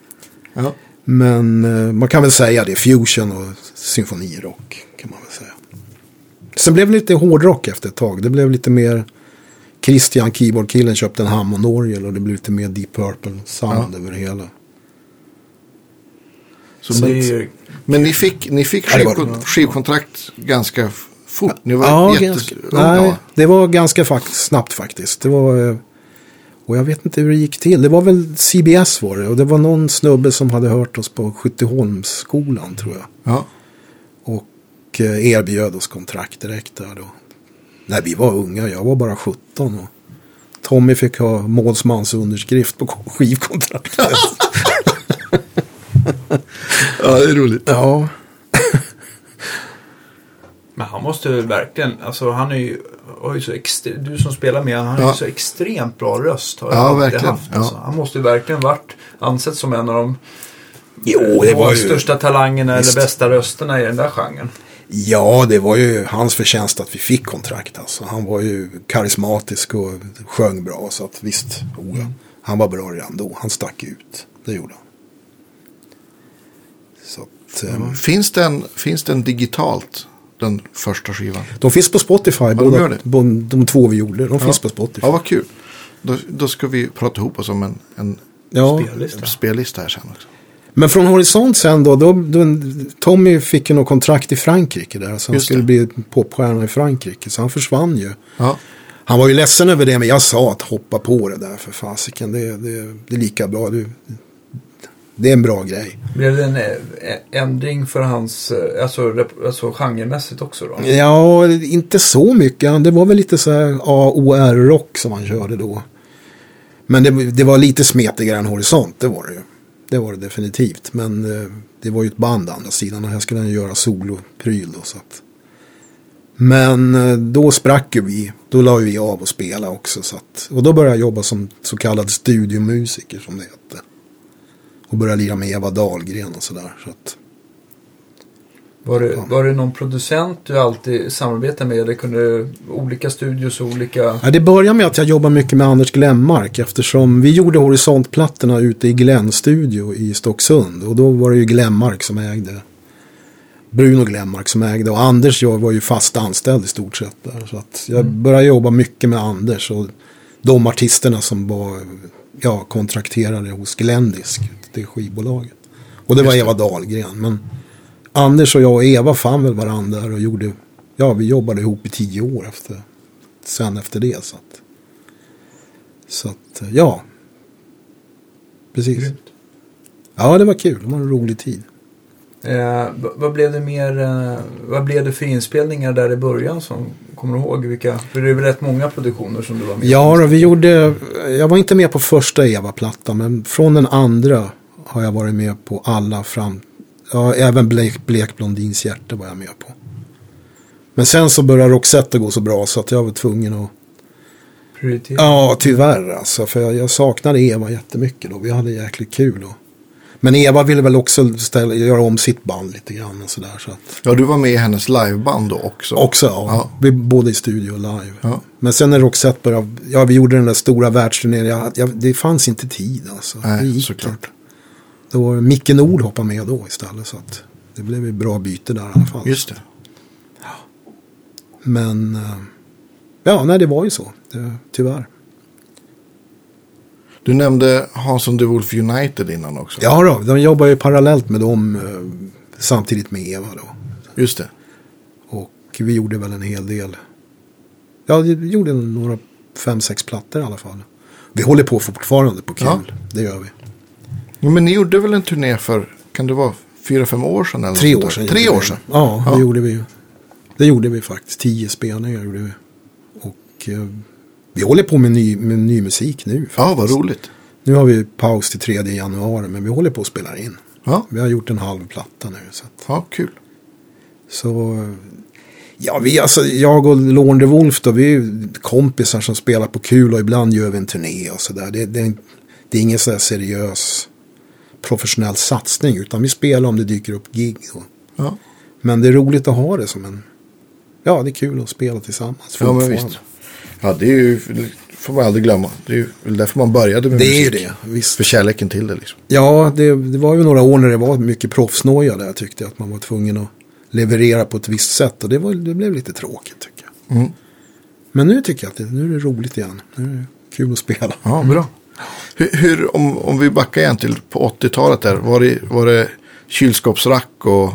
ja. Men eh, man kan väl säga det, fusion och symfonirock kan man väl säga. Sen blev det lite hårdrock efter ett tag. Det blev lite mer Christian, keyboardkillen, köpte en Hammond-orgel och det blev lite mer Deep Purple-sound över hela. Så Så det är, men ni fick, ni fick Ja, det skivkon- det. skivkontrakt ganska fort. Ni var Ja, jättes- ganska, nej, det var ganska fakt- snabbt faktiskt. Det var, eh, och jag vet inte hur det gick till. Det var väl CBS var det. Och det var någon snubbe som hade hört oss på Skytteholmsskolan tror jag. Ja. Och eh, erbjöd oss kontrakt direkt där då. Nej, vi var unga. Jag var bara 17. Och Tommy fick ha målsmans underskrift på skivkontraktet. [laughs] ja, det är roligt. ja. Men han måste verkligen, alltså han är ju, har ju så extre, du som spelar med han har Ja. ju så extremt bra röst. Har Ja, verkligen. Haft, alltså. Ja. Han måste ju verkligen varit ansett som en av de Jo, det var ju... största talangerna Visst. eller bästa rösterna i den där genren. Ja, det var ju hans förtjänst att vi fick kontrakt. Alltså. Han var ju karismatisk och sjöng bra. Så att visst, oh, han var bra redan då. Han stack ut. Det gjorde han. Så att, ehm, Finns, den, finns den digitalt, den första skivan? De finns på Spotify, de båda, det? de, de två vi gjorde. De finns på Spotify. Ja, vad kul. Då, då ska vi prata ihop oss om en, en Ja. Spellista. spellista här sen också. Men från Horisont sen då, då, då Tommy fick ju något kontrakt i Frankrike där. Så han skulle bli popstjärna i Frankrike. Så han försvann ju. Ja, Han var ju ledsen över det, men jag sa att hoppa på det där för fasiken. Det, det, det är lika bra. Du, det är en bra grej. Blev det en eh, ändring för hans, eh, alltså, alltså genremässigt också då? Ja, inte så mycket. Det var väl lite så här AOR-rock som han körde då. Men det, det var lite smetigare än Horisont, det var det ju. Det var det definitivt. Men eh, det var ju ett band å andra sidan och här skulle han göra solopryl då. Så att. Men då sprack ju vi. Då la vi av och spela också. Så att, och då började jag jobba som så kallad studiomusiker som det hette. Och började lira med Eva Dahlgren och sådär. Så att, Var det, var det någon producent du alltid samarbetade med? Eller kunde olika studios och olika... Ja, det började med att jag jobbade mycket med Anders Glenmark eftersom vi gjorde horisontplattorna ute i Glenn Studio i Stocksund. Och då var det ju Glenmark som ägde. Bruno Glenmark som ägde och Anders jag var ju fast anställd i stort sett där. Så att jag började jobba mycket med Anders och de artisterna som var ja, kontrakterade hos Glendisk, det skivbolaget. Och det var Eva Dahlgren. Men Anders och jag och Eva fann väl varandra och gjorde, ja vi jobbade ihop i tio år efter, sen efter det. Så att, så att ja, precis. Grymt. Ja, det var kul, det var en rolig tid. Eh, vad blev det mer, eh, vad blev det för inspelningar där i början som, kommer du ihåg vilka? För det är väl rätt många produktioner som du var med Ja, på? vi gjorde, jag var inte med på första Eva-plattan, men från den andra har jag varit med på alla fram, ja, även Blek, Blek Blondins hjärta var jag med på. Men sen så började Roxette gå så bra så att jag var tvungen att, Prioritera. ja tyvärr alltså, för jag, jag saknade Eva jättemycket då, vi hade jäkligt kul då. Men Eva ville väl också ställa, göra om sitt band lite grann och sådär. Så att, ja du var med i hennes liveband då också. Också, ja. Ja. Vi, både i studio och live. Ja. Men sen när Roxette började, ja vi gjorde den där stora världsturnén, jag, jag, det fanns inte tid alltså. Nej, det gick såklart. inte. Då var Micke Nord hoppade med då istället. Så att det blev ett bra byte där i alla fall. Just det. Men, eh, ja nej det var ju så. Det, tyvärr. Du nämnde Hansson de Wolf United innan också. Ja då, de jobbar ju parallellt med dem eh, samtidigt med Eva då. Just det. Och vi gjorde väl en hel del. Ja, vi gjorde några fem, sex plattor i alla fall. Vi håller på fortfarande på kul. Ja. Det gör vi. Ja, men ni gjorde väl en turné för, kan det vara fyra, fem år sedan? Eller Tre år sedan. Tre år sedan? det. Ja, Ja. det gjorde vi. Det gjorde vi faktiskt. Tio spelningar gjorde vi. Och eh, vi håller på med ny, med ny musik nu. Ja, faktiskt. vad roligt. Nu har vi paus till 3 januari, men vi håller på att spela in. Ja, Vi har gjort en halv platta nu. Så, att, ja kul. så ja, vi, alltså, jag och Lorne Wolf då, vi är kompisar som spelar på kul och ibland gör vi en turné och sådär. Det, det, det är ingen sådär seriös professionell satsning, utan vi spelar om det dyker upp gig. Ja, Men det är roligt att ha det som en... Ja, det är kul att spela tillsammans. ja men visst. Ja, det är ju, får man aldrig glömma. Det är ju därför man började med Det är ju musik. det, visst. För kärleken till det liksom. Ja, det, det var ju några år när det var mycket proffsnoja där jag tyckte att man var tvungen att leverera på ett visst sätt. Och det, var, det blev lite tråkigt tycker jag. Mm. Men nu tycker jag att det, nu är det roligt igen. Nu är det kul att spela. Ja, bra. Hur, hur om, om vi backar igen till på 80-talet där. Var det, var det kylskåpsrack och...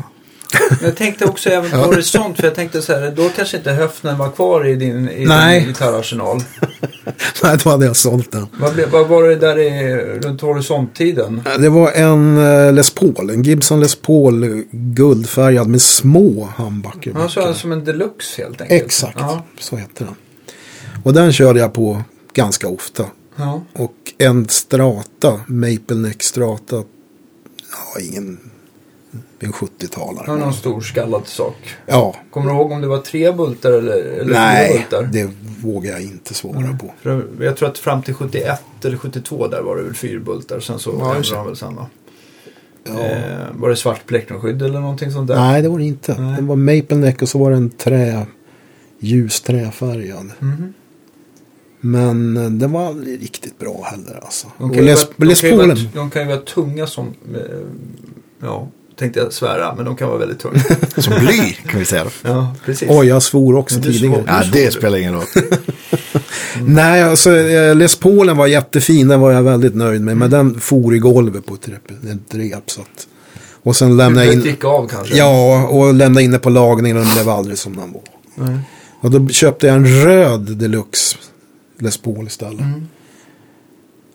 Jag tänkte också även på horisont, för jag tänkte så här, då kanske inte höften var kvar i din, i Nej. din gitarrarsenal. [laughs] Nej, då hade jag sålt den. Vad, vad var det där i, runt horisonttiden? Det var en eh, Les Paul, en Gibson Les Paul eh, guldfärgad med små handbackar. Ja, så som en deluxe helt enkelt. Exakt, Ja, så heter den. Och den körde jag på ganska ofta. Ja. Och en Strata, Maple Neck Strata. Ja, ingen... En 70-talare. Det var någon stor skallad sak. Ja, Kommer du ihåg om det var tre bultar eller, eller fyra nej, bultar? det vågar jag inte svara på. För jag tror att fram till 71 eller 72 där var det väl fyrabultar. Sen så Ja, ändrade de väl sen va? Ja. Eh, var det svart plektrumskydd eller någonting sånt där? Nej, det var det inte. Nej. Det var Maple Neck och så var det en trä, ljus träfärgad. Mhm. Men eh, den var aldrig riktigt bra heller alltså. De kan, vara, de, kan vara, de kan ju vara tunga som, eh, ja, tänkte jag svära, men de kan vara väldigt tunga. [laughs] Som bly kan vi säga. då. ja, precis. oj jag svor också tidigare. Ja, det spelar ingen roll. [laughs] Nej, alltså eh, Les Paulen var jättefin, den var jag väldigt nöjd med. Men den for i golvet på ett rep. Ett rep så att, och sen lämnade jag in, gick av kanske? ja, och lämnade in det på lagningen och den blev aldrig som den var. Nej. Och då köpte jag en röd deluxe Les Paul istället. Mm.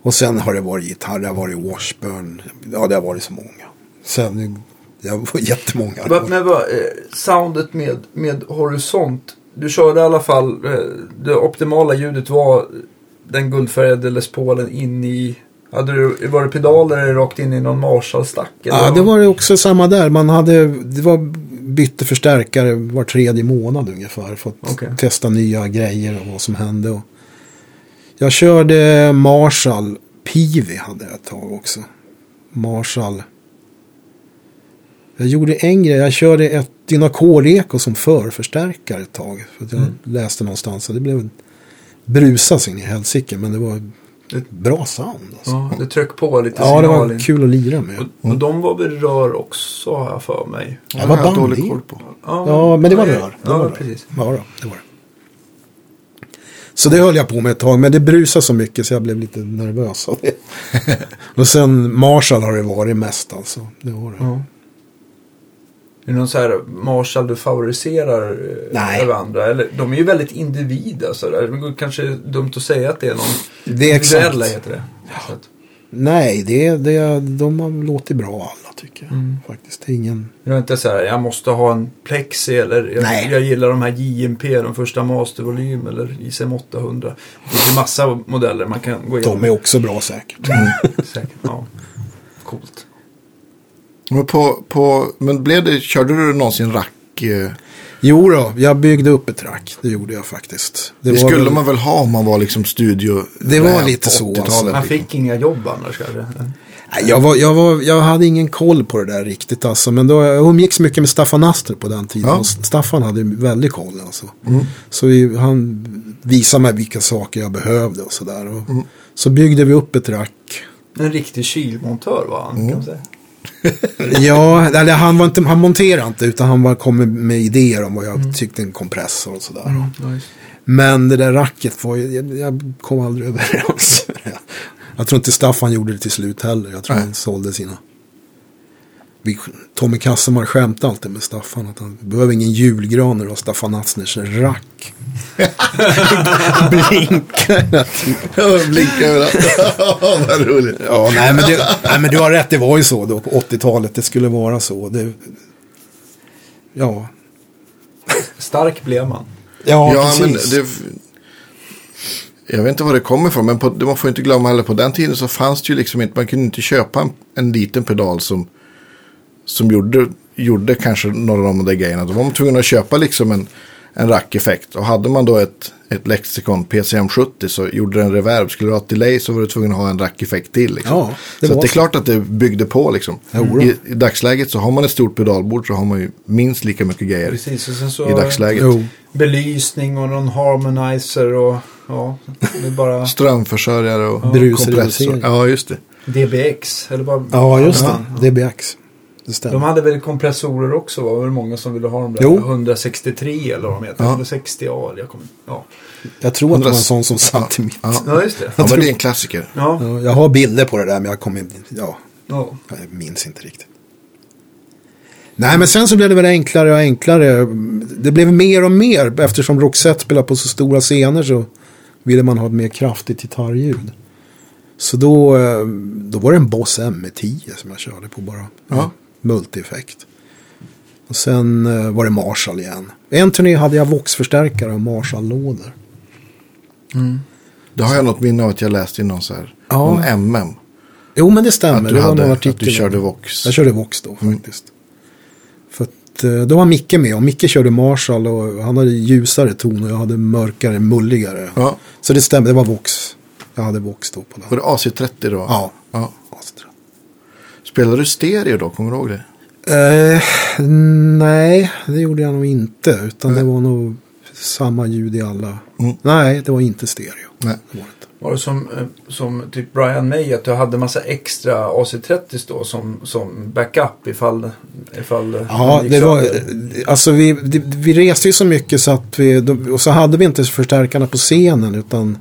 Och sen har det varit gitarr, det har varit Washburn. Ja, det har varit så många. Sen, det var jättemånga. Va- Men vad, eh, soundet med, med horisont. Du körde i alla fall, eh, det optimala ljudet var den guldfärgade Les Paulen in i, hade du, var det pedaler eller rakt in i någon Marshall-stack? Ja, det var det också samma där. Man hade, det var bytte förstärkare var tredje månad ungefär. För att Okej. testa nya grejer och vad som hände. Och jag körde Marshall, Pivi hade jag ett tag också. Marshall. Jag gjorde en grej, jag körde ett Dynacor-eko som förförstärkare ett tag. För att jag Mm. läste någonstans och det blev brusas in i helsike. Men det var ett bra sound. Alltså. Ja, det tryck på lite Ja, det var in. kul att lira med. Och, och de var väl rör också har jag för mig. Det var band dålig koll på. Ja, men det var ja, rör. Det Ja, var rör. precis. Ja, då, det var det. Så det höll jag på med ett tag, men det brusade så mycket så jag blev lite nervös av det. [laughs] och sen Marshall har det varit mest alltså. Det var det. Ja. Är det någon så här Marshall du favoriserar eh, Nej. över andra? Eller, de är ju väldigt individ alltså. Det är kanske dumt att säga att det är någon Det är exakt. heter det. Så att, Nej, det, det, de har låtit bra alla tycker jag. Mm. Faktiskt, det är ingen... det är inte så här, jag måste ha en plexi eller jag, Nej. jag gillar de här JMP, de första mastervolym eller ICM 800. Det finns ju massa modeller man kan gå igenom. De är också bra säkert. Säkert, ja. Coolt. Men, på, på, men blev det, körde du någonsin rack? eh, Jo då, jag byggde upp ett rack. Det gjorde jag faktiskt. Det, var skulle väl- man väl ha om man var liksom studio. Det var lite så, 80-talet, alltså. Man liksom. fick inga jobb annars kanske. Jag, var, jag, var, jag hade ingen koll på det där riktigt alltså. Men då, jag umgicks mycket med Staffan Aster på den tiden. Ja. Och Staffan hade väldigt koll alltså. Så vi, han visade mig vilka saker jag behövde och sådär. Och Så byggde vi upp ett rack. En riktig kylmontör var han kan man säga. [laughs] Ja, eller han, var inte, han monterade inte utan han bara kom med, med idéer om vad jag tyckte en kompressor och sådär. Ja, just. Men det där racket var ju, jag, jag kom aldrig överens. Jag tror inte Staffan gjorde det till slut heller. Jag tror Nej. han sålde sina. Vi, Tommy Kassemar skämtade alltid med Staffan att han behöver ingen julgran när du har Staffan Asners rack. [laughs] Blinkar hela tiden. Ja, Blinka överallt. [laughs] Vad roligt. Ja, nej men, det, [laughs] nej men du har rätt, det var ju så då på 80-talet. Det skulle vara så. Det, ja, Stark blev man. ja, Ja, men precis. det, jag vet inte var det kommer ifrån, men på, man får inte glömma heller på den tiden så fanns det ju liksom inte, man kunde inte köpa en, en liten pedal som, som gjorde, gjorde kanske några av de där grejerna. Då var man tvungen att köpa liksom en, en rackeffekt. Och hade man då ett, ett Lexicon PCM 70 så gjorde den reverb. Skulle du ha ett delay så var du tvungen att ha en rackeffekt till. Liksom. Ja, det så det är klart att det byggde på liksom. I, I dagsläget så har man ett stort pedalbord så har man ju minst lika mycket grejer Precis, så i dagsläget. Jo. belysning och någon harmonizer och ja, det är bara Strömförsörjare och Brusreducering. kompressor. Ja, just det. DBX. Eller bara, Ja, just Ja, det. DBX. det stämmer. De hade väl kompressorer också? Var det många som ville ha de där Jo. 163 eller vad de heter? Ja. 160A. Jag kommer, ja. Jag tror att det var en 100 sån som satt i mitt. Ja. ja, just det. Ja, men det är en klassiker. Ja. Ja, jag har bilder på det där men jag kommer inte, ja, ja. jag minns inte riktigt. Nej men sen så blev det väl enklare och enklare. Det blev mer och mer eftersom Roxette spelar på så stora scener så ville man ha ett mer kraftigt gitarrljud. Så då, eh, då var det en Boss M10 som jag körde på bara. Ja. Multi-effekt. Och sen eh, var det Marshall igen. En turné hade jag Vox-förstärkare och Marshall-lådor. Det har jag något minne av att jag läste i någon så här, Ja. någon MM. Jo men det stämmer. Att du, det hade, att du körde Vox. Jag körde Vox då faktiskt. För att eh, då var Micke med och Micke körde Marshall och han hade ljusare ton och jag hade mörkare, mulligare. Ja. Så det stämmer, det var Vox. Jag hade Vox då på Var den. det AC30 då? Ja. ja. Spelade du stereo då? Kommer du ihåg det? Eh, nej, det gjorde jag nog inte. Utan det var nog samma ljud i alla. Mm. Nej, det var inte stereo. Nej. Det var det inte. Var det som, eh, som typ Brian May, att du hade massa extra AC30 då som, som backup ifall, ifall Ja, det var, sönder? alltså vi, vi reste ju så mycket så att vi, då- och så hade vi inte förstärkarna på scenen utan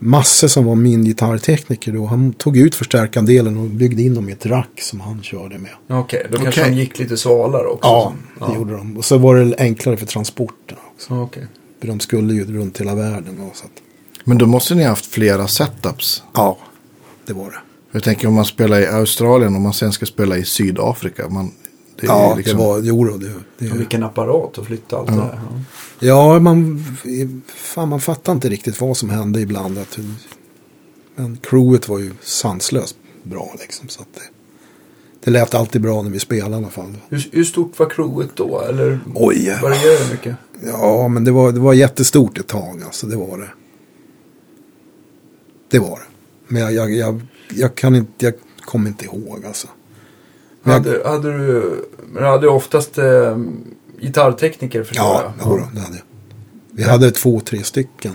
Masse som var min gitarrtekniker då, han tog ut förstärkandelen och byggde in dem i ett rack som han körde med. Okej, då kanske Okej. de gick lite svalare också. Ja, som- det gjorde de. Och så var det enklare för transporterna också. Ja, okej. För de skulle ju runt hela världen. Och så att, Men då måste ni ha haft flera setups. ja, det var det. Jag tänker om man spelar i Australien och man sen ska spela i Sydafrika. Man, det Ja, liksom, det var, jo då, det, Och det, vilken apparat att flytta allt det där. Ja. Ja, man, fan, man fattar inte riktigt vad som hände ibland. Att, men crewet var ju sanslöst bra liksom. Så att det, det lät alltid bra när vi spelade i alla fall. Hur, hur stort var crewet då? Eller Oj. varierar det mycket? Ja, men det var, det var jättestort ett tag. Alltså, det var det. Det var det. Men jag, jag, jag, jag kan inte, jag kommer inte ihåg alltså. Men jag, Hade, hade du, men du hade oftast eh, gitarrtekniker förstår ja, jag? jodå, det hade jag. Vi hade två, tre stycken.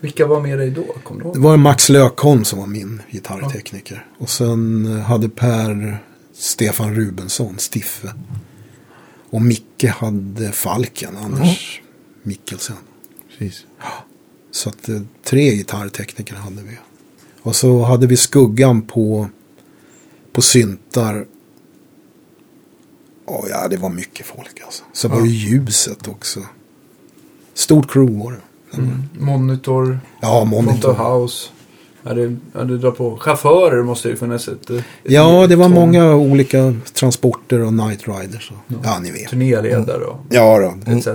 Vilka var med dig då? Du Det var Max Lökholm som var min gitarrtekniker. Och sen eh, hade Per Stefan Rubensson, Stiffe. Och Micke hade Falken, Anders Mikkelsen. Precis. Så att eh, tre gitarrtekniker hade vi. Och så hade vi skuggan på, på syntar. Oh, ja, det var mycket folk alltså. Så var det ljuset också. Stort crew var det. Mm. Monitor, Ja, monitor. house. Ja, det, ja, det drar på. Chaufförer måste ju finnas ett... ett Ja, det var ton- många olika transporter och night riders. Och, ja. ni vet. Turnéledare och Ja, då, etc.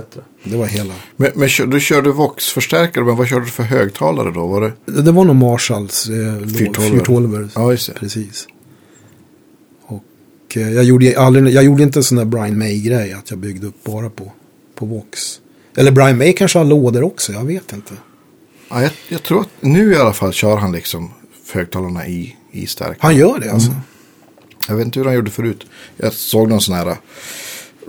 det var hela. Men, men kör- du körde Vox-förstärkare, men vad körde du för högtalare då? Var det? Det var nog Marshalls eh, 412. 412. Ja, just det. Precis. Och eh, jag gjorde, aldrig, jag gjorde inte en sån där Brian May-grej. Att jag byggde upp bara på, på Vox. Eller Brian May kanske har lådor också. Jag vet inte. Ja, jag, jag tror att nu i alla fall kör han liksom högtalarna i, i stärk. Han gör det alltså. Jag vet inte hur han gjorde förut. Jag såg någon sån här uh,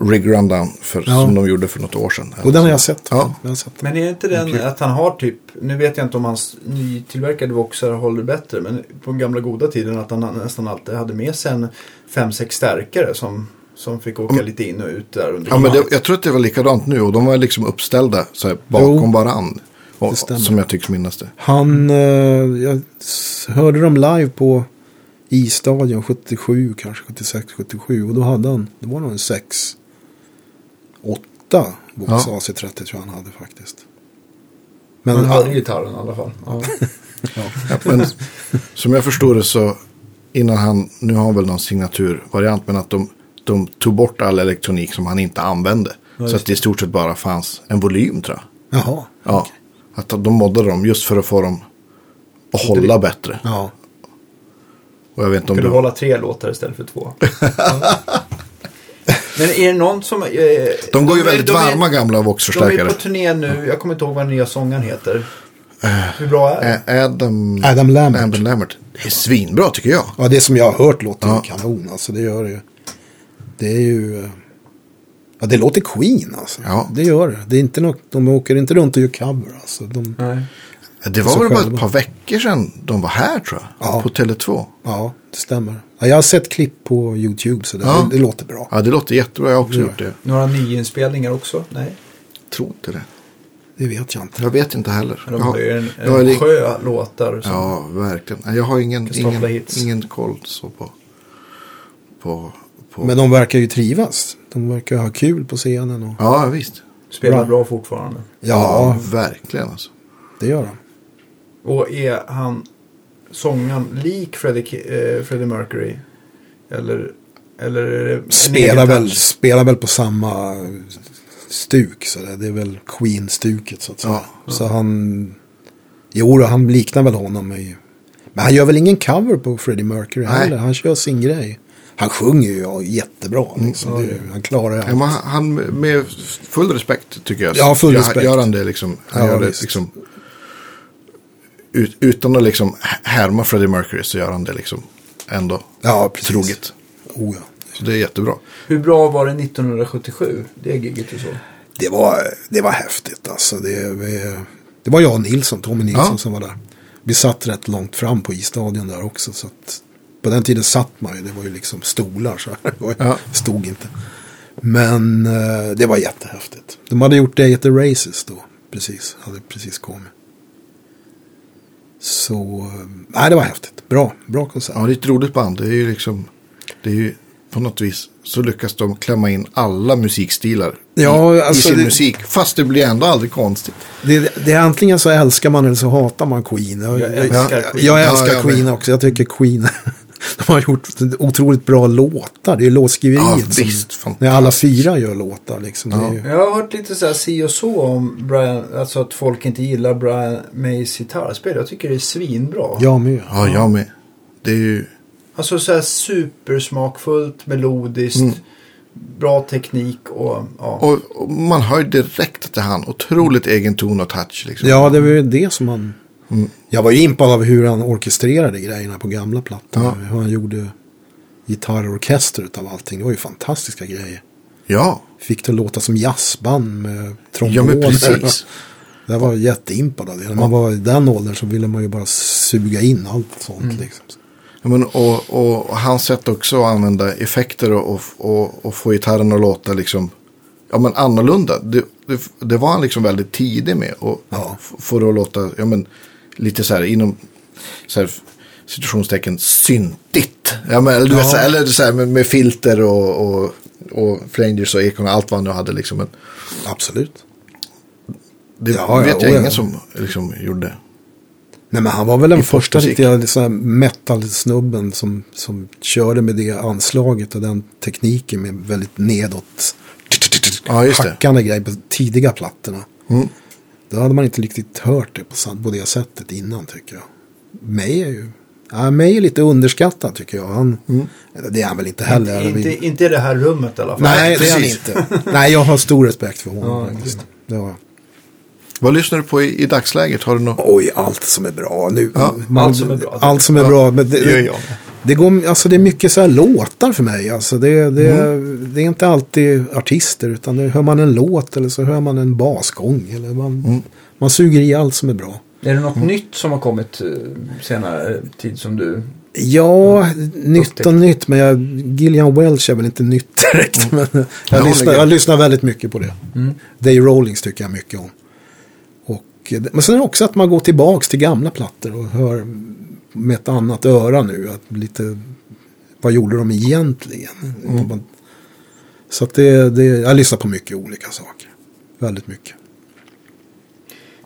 rig rundown för, Ja. som de gjorde för något år sedan. Och den har jag sett. Ja. Jag har sett. Men är inte den att han har typ, nu vet jag inte om hans nytillverkade Voxar håller bättre, men på den gamla goda tiden att han nästan alltid hade med sig en 5-6 stärkare som, som fick åka lite in och ut där under Ja, men det, jag tror att det var likadant nu och de var liksom uppställda så här, bakom Jo. varann. Och, Det stämmer. som jag tycks minnas det. Han, eh, jag hörde dem live på I-stadion 77, kanske 76, 77. Och då hade han, det var nog en 6, 8 Vox Ja. AC30 tror jag han hade faktiskt. Men hörde gitarren i alla fall. Ja. [laughs] Ja, men, som jag förstår det så innan han, nu har han väl någon signaturvariant, men att de, de tog bort all elektronik som han inte använde. så att det i stort sett bara fanns en volym tror jag. jaha, Ja, att de moddade dem just för att få dem att hålla bättre. ja. Och jag vet inte om Skulle det hålla tre låtar istället för två. [laughs] Men är det någon som... Eh, De går ju är- väldigt de är- varma gamla De är Vox-förstärkare. på turné nu. Jag kommer inte ihåg vad den nya sångaren heter. Hur bra är det? Adam, Adam Lambert. Adam Lambert. Det är svinbra tycker jag. Ja, det som jag har hört låter Ja. kanon. Alltså det gör det ju. Det är ju... Ja, det låter Queen alltså. Ja. Det gör det. Det är inte något, de åker inte runt och gör cover alltså. De, Nej. Det var väl bara ett par veckor sedan de var här tror jag. Ja. På Tele2. Ja, det stämmer. Ja, jag har sett klipp på YouTube så det, Ja. det, det låter bra. Ja, det låter jättebra. Jag har också Ja. gjort det. Några nyinspelningar också? Nej. Tror inte det. Det vet jag inte. Jag vet inte heller. De Jag har ju en, jag en ing- sjö låtar. Som, Ja, verkligen. Jag har ingen, ingen, ingen koll så på... på, på. Men de verkar ju trivas. De verkar ha kul på scenen. Och... Ja, visst. Spelar Bra. bra fortfarande. Ja, verkligen alltså. det gör de. Och är han sångaren lik Freddie, eh, Freddie Mercury? Eller, eller är det en Spelar väl, touch? spelar väl på samma stuk. Så det, är väl Queen-stuket så att säga. Ja. Så han... Jo, han liknar väl honom. Men han gör väl ingen cover på Freddie Mercury Nej. heller. Han kör sin grej. Han sjunger ju ja, jättebra. Liksom. Mm. det, han klarar Ja, allt. men han, med full respekt tycker jag. Ja, full respekt. Gör han det liksom. Han Ja, gör det liksom. Ut, utan att liksom härma Freddie Mercury så gör han det liksom ändå Ja, precis. troget. Oh, ja. Så det är jättebra. Hur bra var det 1977? Det giget och så. det, var, det var häftigt alltså. Det, vi, det var jag och Nilsson, Tommy Nilsson Ja. som var där. Vi satt rätt långt fram på isstadion där också. Så att, på den tiden satt man ju, det var ju liksom stolar så här. [laughs] Det Ja. stod inte. Men eh, det var jättehäftigt. De hade gjort Day at the Races då. Precis, hade precis kommit. Så, eh, nej det var häftigt. Bra, bra konsert. Ja, det är ett roligt band. Det är ju liksom. Det är ju på något vis. Så lyckas de klämma in alla musikstilar Ja, i, alltså i sin det- musik. Fast det blir ändå aldrig konstigt. Det, det är antingen så älskar man eller så hatar man Queen. Jag, Jag älskar jag, Queen. jag Ja, älskar jag Queen också. Jag tycker Queen, [laughs] [laughs] de har gjort otroligt bra låtar. Det är låtskriveriet Ja, som, visst. när alla fyra gör låtar. Liksom. Är ju, Jag har hört lite så här si och så om Brian, alltså att folk inte gillar Brian Mays gitarrspel. Jag tycker det är svinbra. jag med. Ja, jag med. Det är ju. Alltså så här supersmakfullt, melodiskt, Mm. bra teknik och ja. Och, och man hör ju direkt att det är han. Otroligt egen ton och touch. Liksom. Ja, det var ju det som han... Mm. Jag var ju impad av hur han orkestrerade grejerna på gamla plattor. Ja. Hur han gjorde gitarrorkester utav allting. Det var ju fantastiska grejer. Ja, Fick det låta som jazzband med tromboner. ja men precis. [laughs] Jag var jätteimpad av det. När man var i den åldern så ville man ju bara suga in allt sånt. Liksom. Ja, men, och, och, och hans sätt också att använda effekter och, och, och, få gitarren att låta liksom, ja, men annorlunda. Det, det, det var han liksom väldigt tidig med. Och Ja. f- få det att låta ja, men, lite så här inom så här, situationstecken syntigt. Ja, men, eller, du vet, så här, eller så här, med, med filter och, och, och flangers och ekon och allt vad han nu hade. Liksom. Men Absolut. det Ja, vet jag oh, ja. ingen som liksom, gjorde. Nej men han var väl den första riktiga här metal-snubben som, som körde med det anslaget och den tekniken med väldigt nedåt. Ja, just det. Hackande grejer på tidiga plattorna. Mm. Då hade man inte riktigt hört det på, på det sättet innan tycker jag. May är ju... Ja, May är lite underskattad tycker jag. Han, Mm. Det är han väl inte heller. inte, inte, inte i det här rummet i alla fall. Nej, det är han inte. Nej, jag har stor respekt för honom Ja, faktiskt. Det har jag. Vad lyssnar du på i, i dagsläget? Har du något? Oj, allt som är bra. Nu, Ja, allt som är bra. Allt som är Ja, bra. Men det, det det, går, alltså det är mycket så här låtar för mig. Alltså det, det, det är inte alltid artister. Utan det, hör man en låt eller så hör man en basgång. Eller man, man suger i allt som är bra. Är det något nytt som har kommit eh, senare tid som du... Ja, nytt Upptäckt. och nytt. Men jag, Gillian Welch är väl inte nytt [laughs] direkt. Men jag, Jag lyssnar, jag lyssnar väldigt mycket på det. Mm. Dave Rollings tycker jag mycket om. Och, men sen är det också att man går tillbaka till gamla plattor och hör med ett annat öra nu. Att lite, vad gjorde de egentligen? Så att det, det, jag lyssnar på mycket olika saker. Väldigt mycket.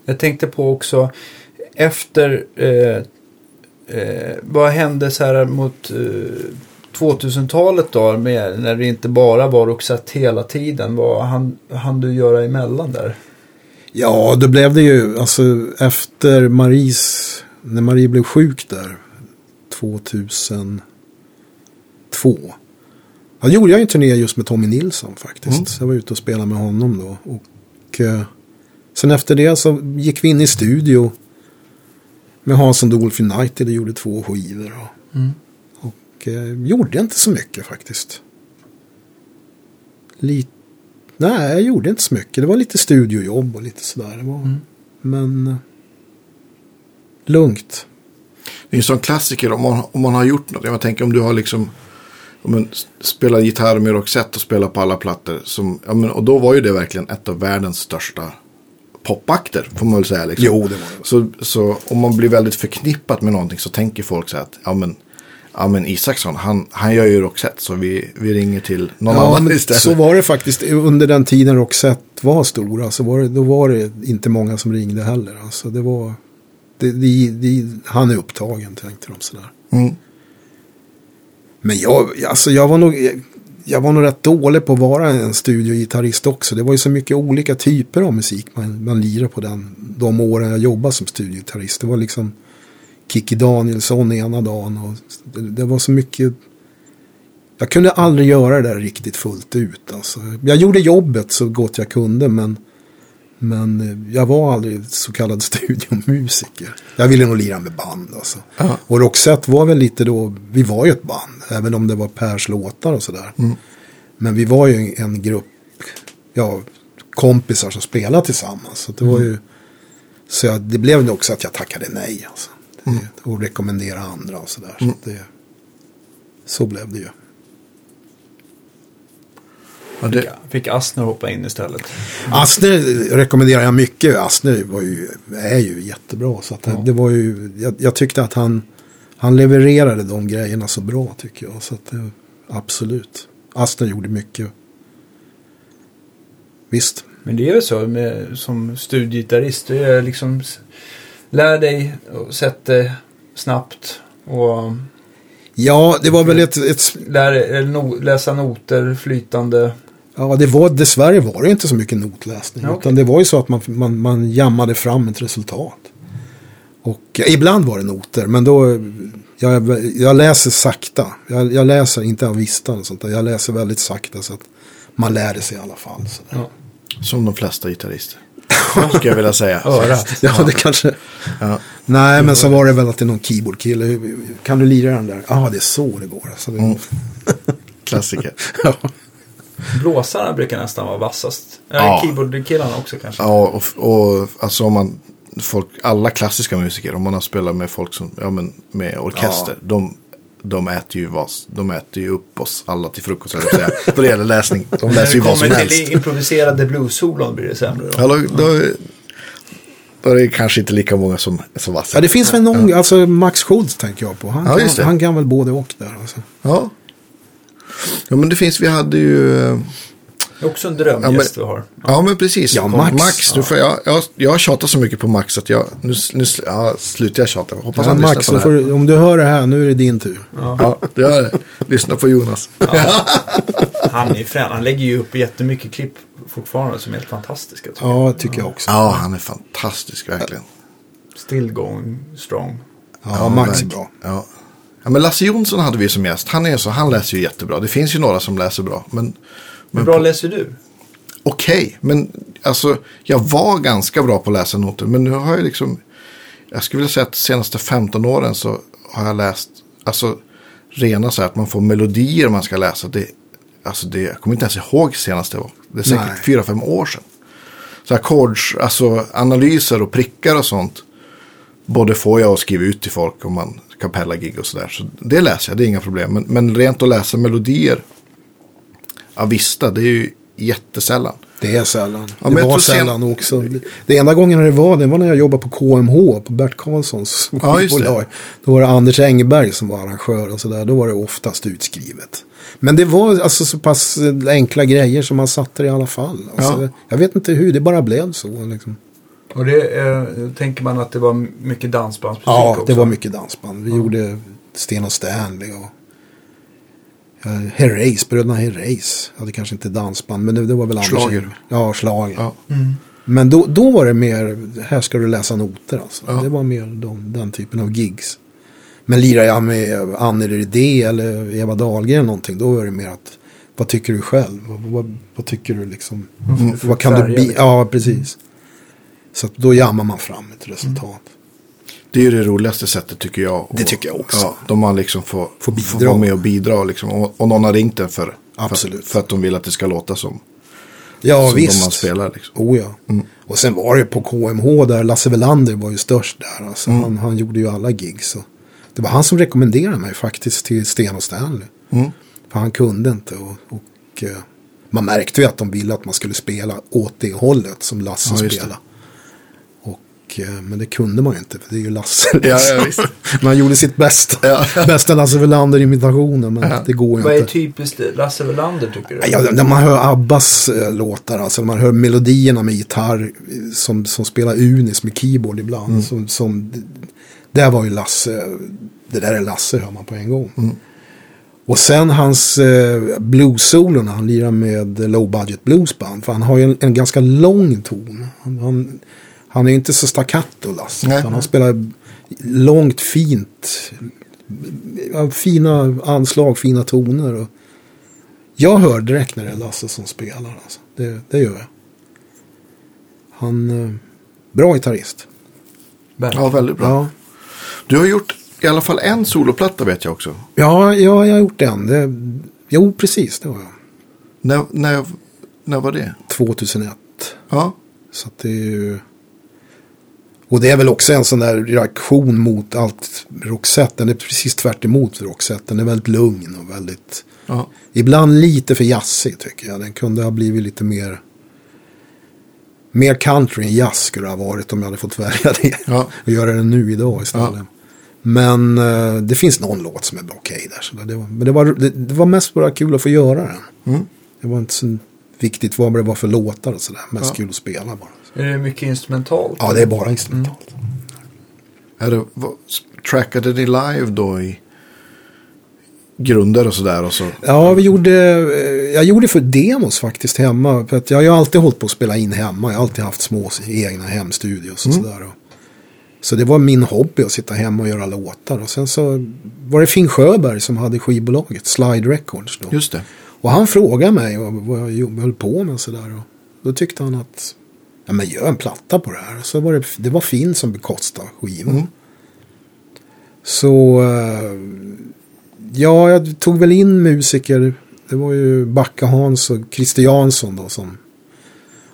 Jag tänkte på också efter... Eh, eh, vad hände så här mot eh, 2000-talet då? Med, när det inte bara var Roxette hela tiden. Vad hann, hann du göra emellan där? Ja, då blev det ju, alltså efter Maries, när Marie blev sjuk där, 2002. Ja, gjorde jag en turné just med Tommy Nilsson faktiskt. Mm. Så jag var ute och spelade med honom då. Och eh, sen efter det så gick vi in i studio med Hansson Dolphin United och gjorde två skivor. Och, Mm. och eh, gjorde inte så mycket faktiskt. Lite, nej, jag gjorde inte så mycket. Det var lite studiojobb och lite sådär. Det var, Mm. Men eh, lugnt. Det är en sån klassiker om man, om man har gjort något. Jag tänker om du har liksom om man spelar gitarr med Roxette och spelar på alla plattor. Som, ja, men, och då var ju det verkligen ett av världens största popakter, får man väl säga. Liksom. Jo, det var det. Så, så om man blir väldigt förknippat med någonting så tänker folk så här att ja, men, ja, men Isaksson, han, han gör ju Roxette så vi, vi ringer till någon Ja, annan istället. så var det faktiskt under den tiden Roxette var stora. Så var det, då var det inte många som ringde heller. Alltså det var, det, det, det, han är upptagen tänkte de sådär. Mm. Men jag, alltså jag var nog, jag var nog rätt dålig på att vara en studiogitarrist också. Det var ju så mycket olika typer av musik man, man lirade på den, de åren jag jobbade som studiogitarrist. Det var liksom Kikki Danielsson ena dagen och det, det var så mycket. Jag kunde aldrig göra det där riktigt fullt ut. Alltså. Jag gjorde jobbet så gott jag kunde men, men jag var aldrig så kallad [laughs] studiomusiker. Jag ville nog lira med band alltså. Ja. Och Roxette var väl lite då, vi var ju ett band, även om det var Pers låtar och sådär. Men vi var ju en grupp, ja, kompisar som spelade tillsammans. Så det var ju, så jag, det blev nog också att jag tackade nej alltså. Det, Och rekommendera andra och sådär. Så, att det, så blev det ju. Ja, det, Fick Astner hoppa in istället. Astner rekommenderar jag mycket. Astner var ju, är ju jättebra. Så att det, det var ju, jag, jag tyckte att han, han levererade de grejerna så bra tycker jag. Så att det, absolut. Astner gjorde mycket. Visst. Men det är väl så med, som studiegitarrist. Du är liksom, lär dig och sätt dig snabbt. Och Ja, det var väl ett, ett lär, no, läsa noter flytande. ja, det var, dessvärre var det inte så mycket notläsning. Ja, okej. Utan det var ju så att man, man, man jammade fram ett resultat. Och eh, ibland var det noter, men då, jag, jag läser sakta. Jag, jag läser inte av vistan och sånt där. Jag läser väldigt sakta så att man lär det sig i alla fall. Ja. som de flesta gitarrister. [laughs] Skulle jag vilja säga. Örat. Ja, det kanske... Ja. Nej, men så var det väl att det är någon keyboardkille. Kan du lira den där? Ja, det är så det går. Alltså, det... Mm. Klassiker. [laughs] ja. Blåsarna brukar nästan vara vassast. Ja. Ja. Keyboardkillarna också kanske. Ja, och, och alltså om man, folk, alla klassiska musiker, om man har spelat med folk som, ja men med orkester, de, de äter ju vad, de äter ju upp oss alla till frukost, eller säga. Då det gäller läsning. De När läser det ju vad som kommer helst. till improviserade blues-solon blir det sämre. Då. Ja, då, då, är det kanske inte lika många som så vassa. ja, det finns väl någon, alltså Max Schultz tänker jag på. Han, Ja, det. kan, han kan väl både och där. Alltså. Ja. ja, men det finns, vi hade ju... Det är också en drömgäst vi har. Ja, men precis. Ja, Max. Max nu får jag, jag, jag har tjatat så mycket på Max att jag, nu, nu ja, slutar jag tjata. Hoppas Ja, han Max, på det här. du- om du hör det här, nu är det din tur. Ja, det gör det. Lyssna på Jonas. [laughs] Han är ju frän. Han lägger ju upp jättemycket klipp fortfarande som är helt fantastiska. tycker Ja, tycker jag också. Ja, han är fantastisk verkligen. Still going strong. Ja, Max är bra. Ja. ja, men Lasse Jonsson hade vi som gäst. Han är så, han läser ju jättebra. Det finns ju några som läser bra. Men, Hur men bra på- läser du? okej. Men alltså, jag var ganska bra på att läsa noter. Men nu har jag liksom, jag skulle vilja säga att de senaste 15 åren så har jag läst, alltså rena så här att man får melodier man ska läsa. Det, alltså det, jag kommer inte ens ihåg senast det var. Det är säkert fyra, fem år sedan. Så ackords, alltså analyser och prickar och sånt. Både får jag och skriva ut till folk om man kapella-gig och sådär. Så det läser jag, det är inga problem. Men, men rent att läsa melodier, ja visst, det är ju jättesällan. Det är sällan. men det var tror sen- sällan också. Det, enda gången det var, det var när jag jobbade på KMH, på Bert Karlssons Ja. Då var det Anders Engberg som var arrangör och sådär. Då var det oftast utskrivet. Men det var alltså så pass enkla grejer som man satte det i alla fall. Alltså, Ja. Jag vet inte hur, det bara blev så. Liksom. Och det eh, tänker man att det var mycket dansbandsmusik Ja, också. det var mycket dansband. Vi gjorde Sten och Stanley och ja, Herreys, bröderna Herreys. Hade kanske inte dansband, men det, det var väl Anders Schlager. Ja, slager. Ja. Men då, då var det mer, här ska du läsa noter alltså. Ja. Det var mer de, den typen av gigs. Men lirar jag med Anne Rydé eller Eva Dahlgren eller någonting, då är det mer att vad tycker du själv? Vad, vad, vad tycker du liksom? Mm. Vad kan du Färger, bi- liksom. Ja, precis. Så att då jammar man fram ett resultat. Det är ju det roligaste sättet tycker jag. Det tycker jag också. Ja, då man liksom får, Får får, bidra. vara med och bidra. Liksom, och, och någon har ringt en för, Absolut. för, för att de vill att det ska låta som, Ja, som visst. de man spelar. Liksom. Oh ja. Och sen var det på KMH där Lasse Welander var ju störst där. Alltså, han, han gjorde ju alla gigs. Och det var han som rekommenderade mig faktiskt till Sten och Stanley. Mm. För han kunde inte. Och, och eh, man märkte ju att de ville att man skulle spela åt det hållet som Lasse Ja, spelade. Och, eh, men det kunde man ju inte för det är ju Lasse. Ja, liksom. ja, visst. [laughs] man gjorde sitt bästa. Ja. [laughs] Bästa Lasse Welander-imitationen. Men det går ju Vad är inte. typiskt Lasse Welander tycker du? Ja, när man hör Abbas eh, låtar, alltså när man hör melodierna med gitarr eh, som, som spelar unis med keyboard ibland. Som, som, där var ju Lasse, det där är Lasse hör man på en gång. Och sen hans eh, blues-solo när han lirar med low budget bluesband. För han har ju en, en ganska lång ton. Han, han, han är ju inte så staccato Lasse. Nej. utan han spelar långt, fint. Fina anslag, fina toner. Och, jag hör direkt när det är Lasse som spelar. Alltså. Det, det gör jag. Han, eh, bra gitarrist. Ja, väldigt bra. Ja, Du har gjort i alla fall en soloplatta vet jag också. ja, ja jag har gjort den. Det, jo, precis, det var jag. När, när, när var det? 2001. Ja, Så att det är ju... Och det är väl också en sån där reaktion mot allt Roxette. Den är precis tvärt emot Roxette. Den är väldigt lugn och väldigt... ja. Ibland lite för jazzig tycker jag. Den kunde ha blivit lite mer... Mer country än jazz skulle det ha varit om jag hade fått välja det. Ja. Och göra det nu idag istället. Ja. Men eh, det finns någon låt som är okej där. Så det var, men det var, det, det var mest bara kul att få göra den. Mm. Det var inte så viktigt vad det var för låtar och sådär. Mest Ja. kul att spela bara. Är det mycket instrumentalt? Ja, det är bara instrumentalt. Är det, trackade ni live då i grunder och sådär? Och så? Ja, vi gjorde, eh, jag gjorde för demos faktiskt hemma. För att jag har ju alltid hållit på att spela in hemma. Jag har alltid haft små egna hemstudios och sådär. Och- Så det var min hobby att sitta hemma och göra låtar. Och sen så var det Finn Sjöberg som hade skivbolaget, Slide Records då. Just det. Och han frågade mig vad, vad jag höll på med och sådär. Då tyckte han att, ja men gör en platta på det här. Och så var det, det var Finn som bekostade skivan. Mm. Så, eh, ja, jag tog väl in musiker. Det var ju Backa Hans och Christer Jansson då som,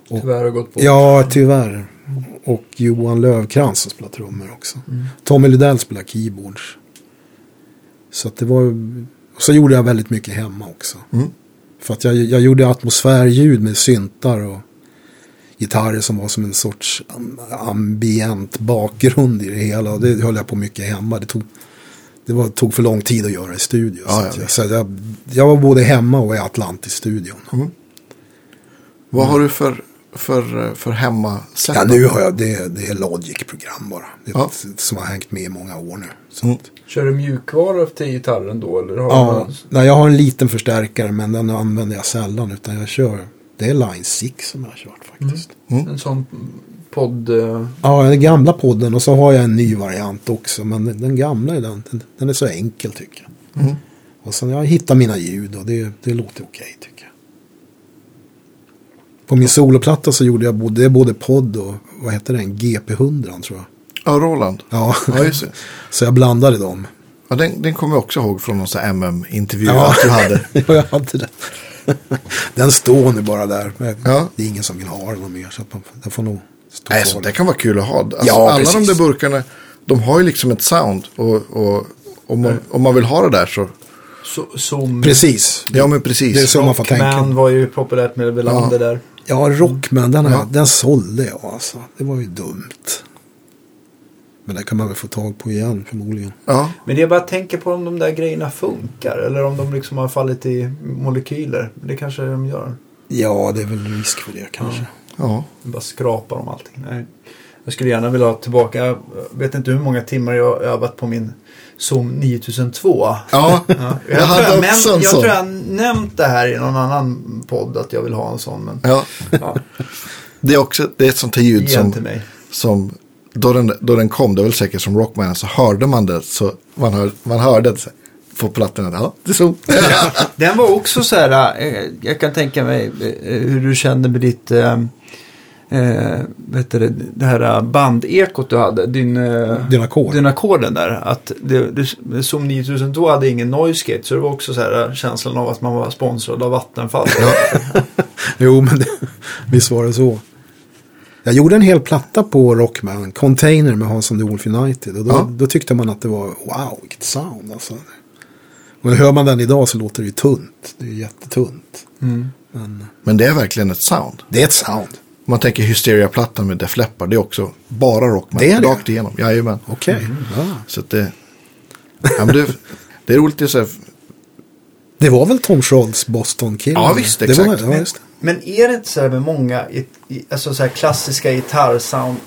Tyvärr har gått bort. ja tyvärr. Och Johan Lövkrans som spelar trummor också. Tommy Lidell spelar keyboards. Så att det var, och så gjorde jag väldigt mycket hemma också. Mm. För att jag, jag gjorde atmosfärljud med syntar och gitarrer som var som en sorts am- ambient bakgrund i det hela. Det höll jag på mycket hemma. Det tog, det var, tog för lång tid att göra i studio. Ja, så jag, så jag, jag var både hemma och i Atlantis-studion. Mm. Vad har du för, för, för hemmasätt? Ja, nu har jag, det, det är Logic-program bara. Det Ja. som har hängt med i många år nu. Så Mm. Kör du mjukvara till gitarren då? Eller har ja, du... nej, jag har en liten förstärkare men den använder jag sällan. Utan jag kör, det är Line 6 som jag har kört faktiskt. En sån podd... eh, Ja, den gamla podden och så har jag en ny variant också. Men den, gamla är den, den, den är så enkel tycker jag. Mm. Och sen jag hittar mina ljud och det, det låter okej tycker jag. På min soloplatta så gjorde jag både, det är både podd och vad heter den? GP100 tror jag. Ja, Roland. Ja, Ja, just det. [laughs] så jag blandade dem. Ja, den, den kommer jag också ihåg från någon sån här MM-intervju Ja. att du hade. [laughs] ja, jag hade den. [laughs] den står nu bara där. Ja. Det är ingen som vill ha den mer så att man, den får nog stå Nej, kvar så det kan vara kul att ha. Alltså, Ja, alla precis. de där burkarna, de har ju liksom ett sound. Och, och om, man, om man vill ha det där så, so- Som... Precis. ja men precis. Det är så man får tänka. Rockman var ju populärt med Welander Ja. där. Ja, Rockman, den, Ja. jag- den sålde jag alltså. Det var ju dumt. Men det kan man väl få tag på igen förmodligen. Ja, Men jag bara tänker på om de där grejerna funkar. Eller om de liksom har fallit i molekyler. Det kanske de gör. Ja, det är väl risk för det kanske. ja. Bara skrapar om allting. Nej. Jag skulle gärna vilja ha tillbaka. Jag vet inte hur många timmar jag har övat på min Zoom 9002. ja. Ja, Jag jag, hade tror jag, också men, en jag sån. tror jag har nämnt det här i någon annan podd att jag vill ha en sån. Men ja. ja, Det är också det är ett sånt här ljud som, till mig. som då, den, då den kom, det var väl säkert som Rockman, så hörde man det. Så man, hör, man hörde det på plattan. att, Ja, det är så. Den var också så här, eh, jag kan tänka mig eh, hur du kände med ditt, eh, eh, vet du, det, det här bandekot du hade, din, eh, Din ackord. din ackorden där. Att det, det, Zoom 9002 hade ingen noise gate, så det var också så här känslan av att man var sponsrad av Vattenfall. [laughs] Jo, men det, visst var det så. Jag gjorde en hel platta på Rockman, Container med Hans and the Wolf United. Och då, Ja. då tyckte man att det var, wow, vilket sound alltså. Och hör man den idag så låter det ju tunt. Det är jättetunt. Men Men det är verkligen ett sound. det är ett sound. Om man tänker Hysteria-plattan med Def Leppard, det är också bara rockman. Det är det? Rakt igenom, jajamän. Okej. Ja. Så att det, ja, men det, det är roligt att säga. Det var väl Tom Scholz Boston-kille? Ja, visst, Det exakt. var, ja, just. det. Men är det inte så här med många alltså så här klassiska gitarrsound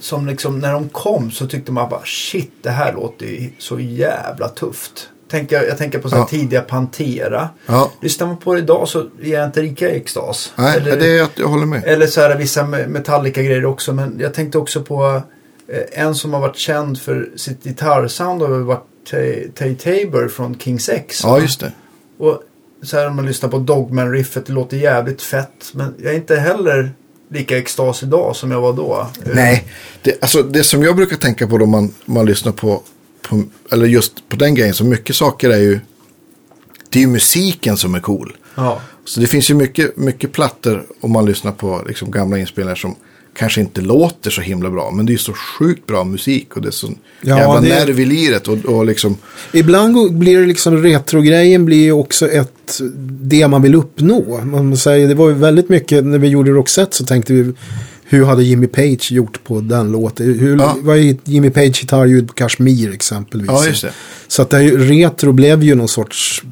som liksom när de kom så tyckte man bara shit det här låter ju så jävla tufft. Tänker, jag tänker på så här Ja. tidiga Pantera. Ja, Lyssnar man på det idag så är jag inte lika i extas. nej, eller, det är att jag håller med. eller så är det vissa me- Metallica-grejer också. Men jag tänkte också på eh, en som har varit känd för sitt gitarrsound har varit Tay Tay Tabor från Kings X. Ja, just det. Och så här om man lyssnar på Dogman-riffet, det låter jävligt fett. Men jag är inte heller lika extas idag som jag var då. Nej, det, alltså det som jag brukar tänka på då man, man lyssnar på, på, eller just på den grejen, så mycket saker är ju, det är ju musiken som är cool. Ja. Så det finns ju mycket, mycket plattor om man lyssnar på liksom gamla inspelningar som kanske inte låter så himla bra. Men det är så sjukt bra musik och det är så Ja, jävla det- nerv i liret. Och, och liksom, Ibland blir det liksom retrogrejen blir ju också ett, det man vill uppnå. Man säger, det var ju väldigt mycket, när vi gjorde Roxette så tänkte vi, hur hade Jimmy Page gjort på den låten? Hur, Ja. Vad är Jimmy Page gitarrljud på Kashmir exempelvis? ja, just det. Så att det är ju, retro blev ju någon sorts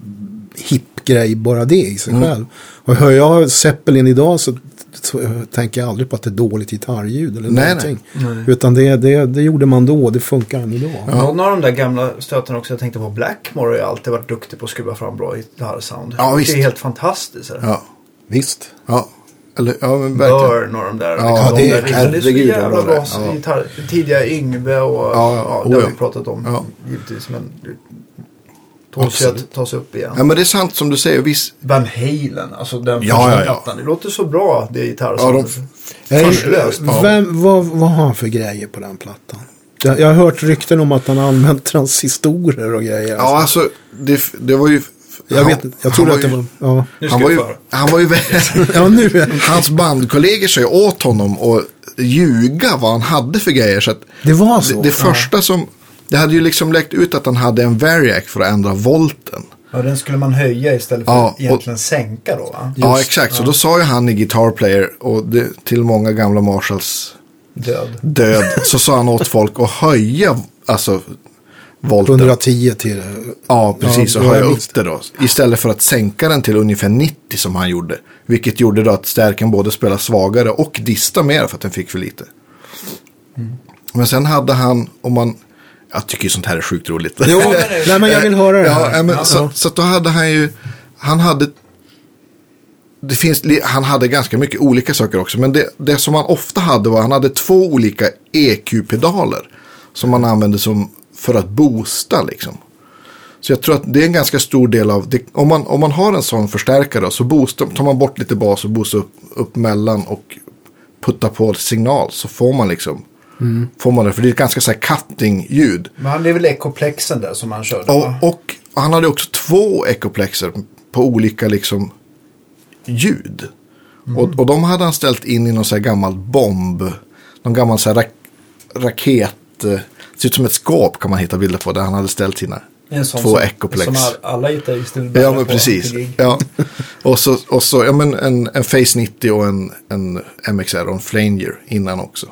hipp grej bara det i sig Mm. själv. Och hör jag Zeppelin idag så, så tänker jag aldrig på att det är dåligt gitarrljud eller Nej, någonting. Nej. Utan det, det, det gjorde man då, det funkar än idag. Någon av de där gamla stötarna också, jag tänkte på Blackmore har ju alltid varit duktig på att skruva fram bra gitarrsound. Ja, visst. Det är helt fantastiskt. här. Ja, Visst. ja. Eller, ja men verkligen. Burn och de där. Ja, de det- där riffen. det är så jävla bra är. Ja. gitarr. Tidiga Yngve och Ja, ja, oh det har ja. vi pratat om Ja. givetvis. Men att tas upp igen. Ja, men det är sant som du säger. Viss, Van Halen, alltså den Ja, första ja, ja. plattan. Det låter så bra det ja, de, Eh, Förslöst, ja. Vem, vad, vad har han för grejer på den plattan? Jag, jag har hört rykten om att han har använt transistorer och grejer. ja, alltså det, det var ju... jag han- vet inte, jag trodde var att det var... Ja, Han var, ju, han var ju ja nu Hans bandkollegor sa ju åt honom att ljuga vad han hade för grejer. Så att det var så. det, det första som... Det hade ju liksom läckt ut att han hade en variac för att ändra volten. Ja, den skulle man höja istället för Ja, att egentligen sänka då. Va? ja, exakt. Så då sa ju han i Guitar Player och det, till många gamla Marshalls Död. död. så sa han åt folk att höja alltså, volten. 110 till... Ja, precis. Ja, och ja, höja upp det då. Istället för att sänka den till ungefär 90 som han gjorde. Vilket gjorde då att stärken både spelade svagare och dista mer för att den fick för lite. Men sen hade han, om man... Jag tycker ju sånt här är sjukt roligt. Jo, [laughs] nej men jag vill höra det Ja, här. ja, men, Så, så då hade han ju, han hade, det finns, han hade ganska mycket olika saker också. Men det, det som han ofta hade var, han hade två olika EQ-pedaler. Som man använde som, för att boosta liksom. Så jag tror att det är en ganska stor del av, det, om, man, om man har en sån förstärkare så boostar, tar man bort lite bas och boostar upp, upp mellan och puttar på signal så får man liksom, får man det. För det är ett ganska så här cutting-ljud. Men han är väl ekoplexen där som han körde Och, och han hade också två ekoplexer på olika liksom ljud. Och, och de hade han ställt in i någon så här gammal bomb. Någon gammal så här rak, raket. eh, Ser ut som ett skåp kan man hitta bilder på. Där han hade ställt sina två ekoplex. Som all, alla gitarrister Ja men precis. Ja. Och så, och så ja, men en, en Face 90 och en, en MXR och en Flanger innan också.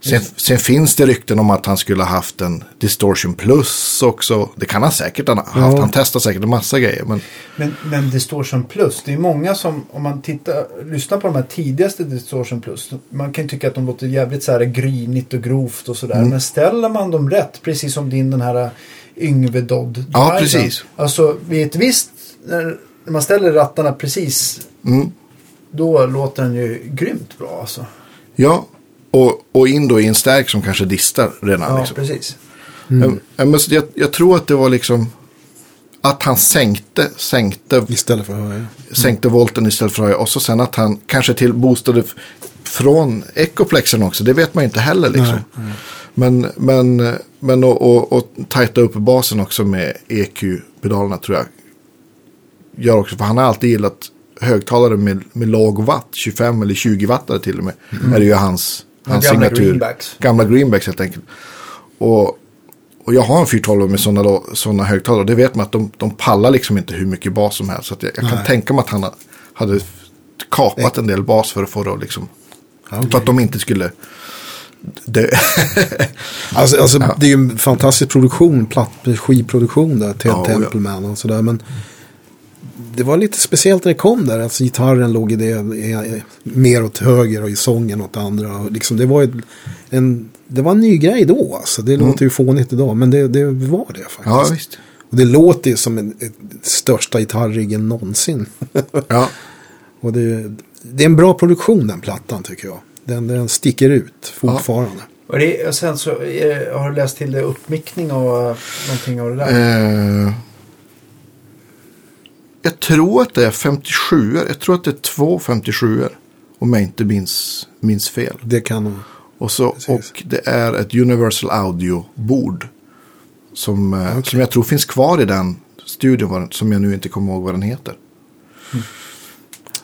Sen, sen finns det rykten om att han skulle ha haft en Distortion Plus också. Det kan han säkert ha haft. Ja. Han testar säkert en massa grejer. Men Men, men Distortion Plus, det är många som, om man tittar, lyssnar på de här tidigaste Distortion Plus, man kan tycka att de låter jävligt så här grynigt och grovt och sådär. Mm. Men ställer man dem rätt, precis som din den här Yngve Dodd Ja, precis. Alltså vid ett visst, när när man ställer rattarna precis, mm, då låter den ju grymt bra alltså. ja, och, och in då i en stärk som kanske distar redan. Ja, liksom. precis. Mm. men så jag, jag tror att det var liksom att han sänkte, sänkte Istället för att höja. sänkte volten istället för att höja. Och så sen att han kanske till boostade från ekoplexen också. Det vet man inte heller liksom. Men, men, men och, och, och tajta upp basen också med EQ-pedalerna tror jag. Gör också, för han har alltid gillat högtalare med, med låg watt, 25 eller 20 wattare till och med. Är det ju hans, hans gamla signatur. greenbacks. Gamla greenbacks helt enkelt. Och, och jag har en 412 med sådana såna högtalare. Det vet man att de, de pallar liksom inte hur mycket bas som helst. Så jag, jag kan tänka mig att han ha- hade kapat en del bas för att få det att liksom. Okej. För att de inte skulle dö. [laughs] Alltså, alltså det är ju en fantastisk produktion, platt skivproduktion där, Ted Ja, ja. Templeman och sådär. Men det var lite speciellt när det kom där. Alltså gitarren låg i det i, mer åt höger och i sången åt andra. Och Liksom, det, var en, det var en ny grej då. Alltså. Det låter ju fånigt idag, men det, det var det faktiskt. ja, visst. Och det låter ju som en, största gitarriggen någonsin. [laughs] Ja, och det, det är en bra produktion den plattan tycker jag. Den, den sticker ut fortfarande. Och, det, och sen så är, har du läst till det uppmickning och eh, någonting av det där. Eh, jag tror att det är 57 Jag tror att det är två 57 Om jag inte minns, minns fel. Det kan nog... Och, så, Precis. och det är ett Universal Audio-bord. Som, eh, Okej. som jag tror finns kvar i den studion. Som jag nu inte kommer ihåg vad den heter.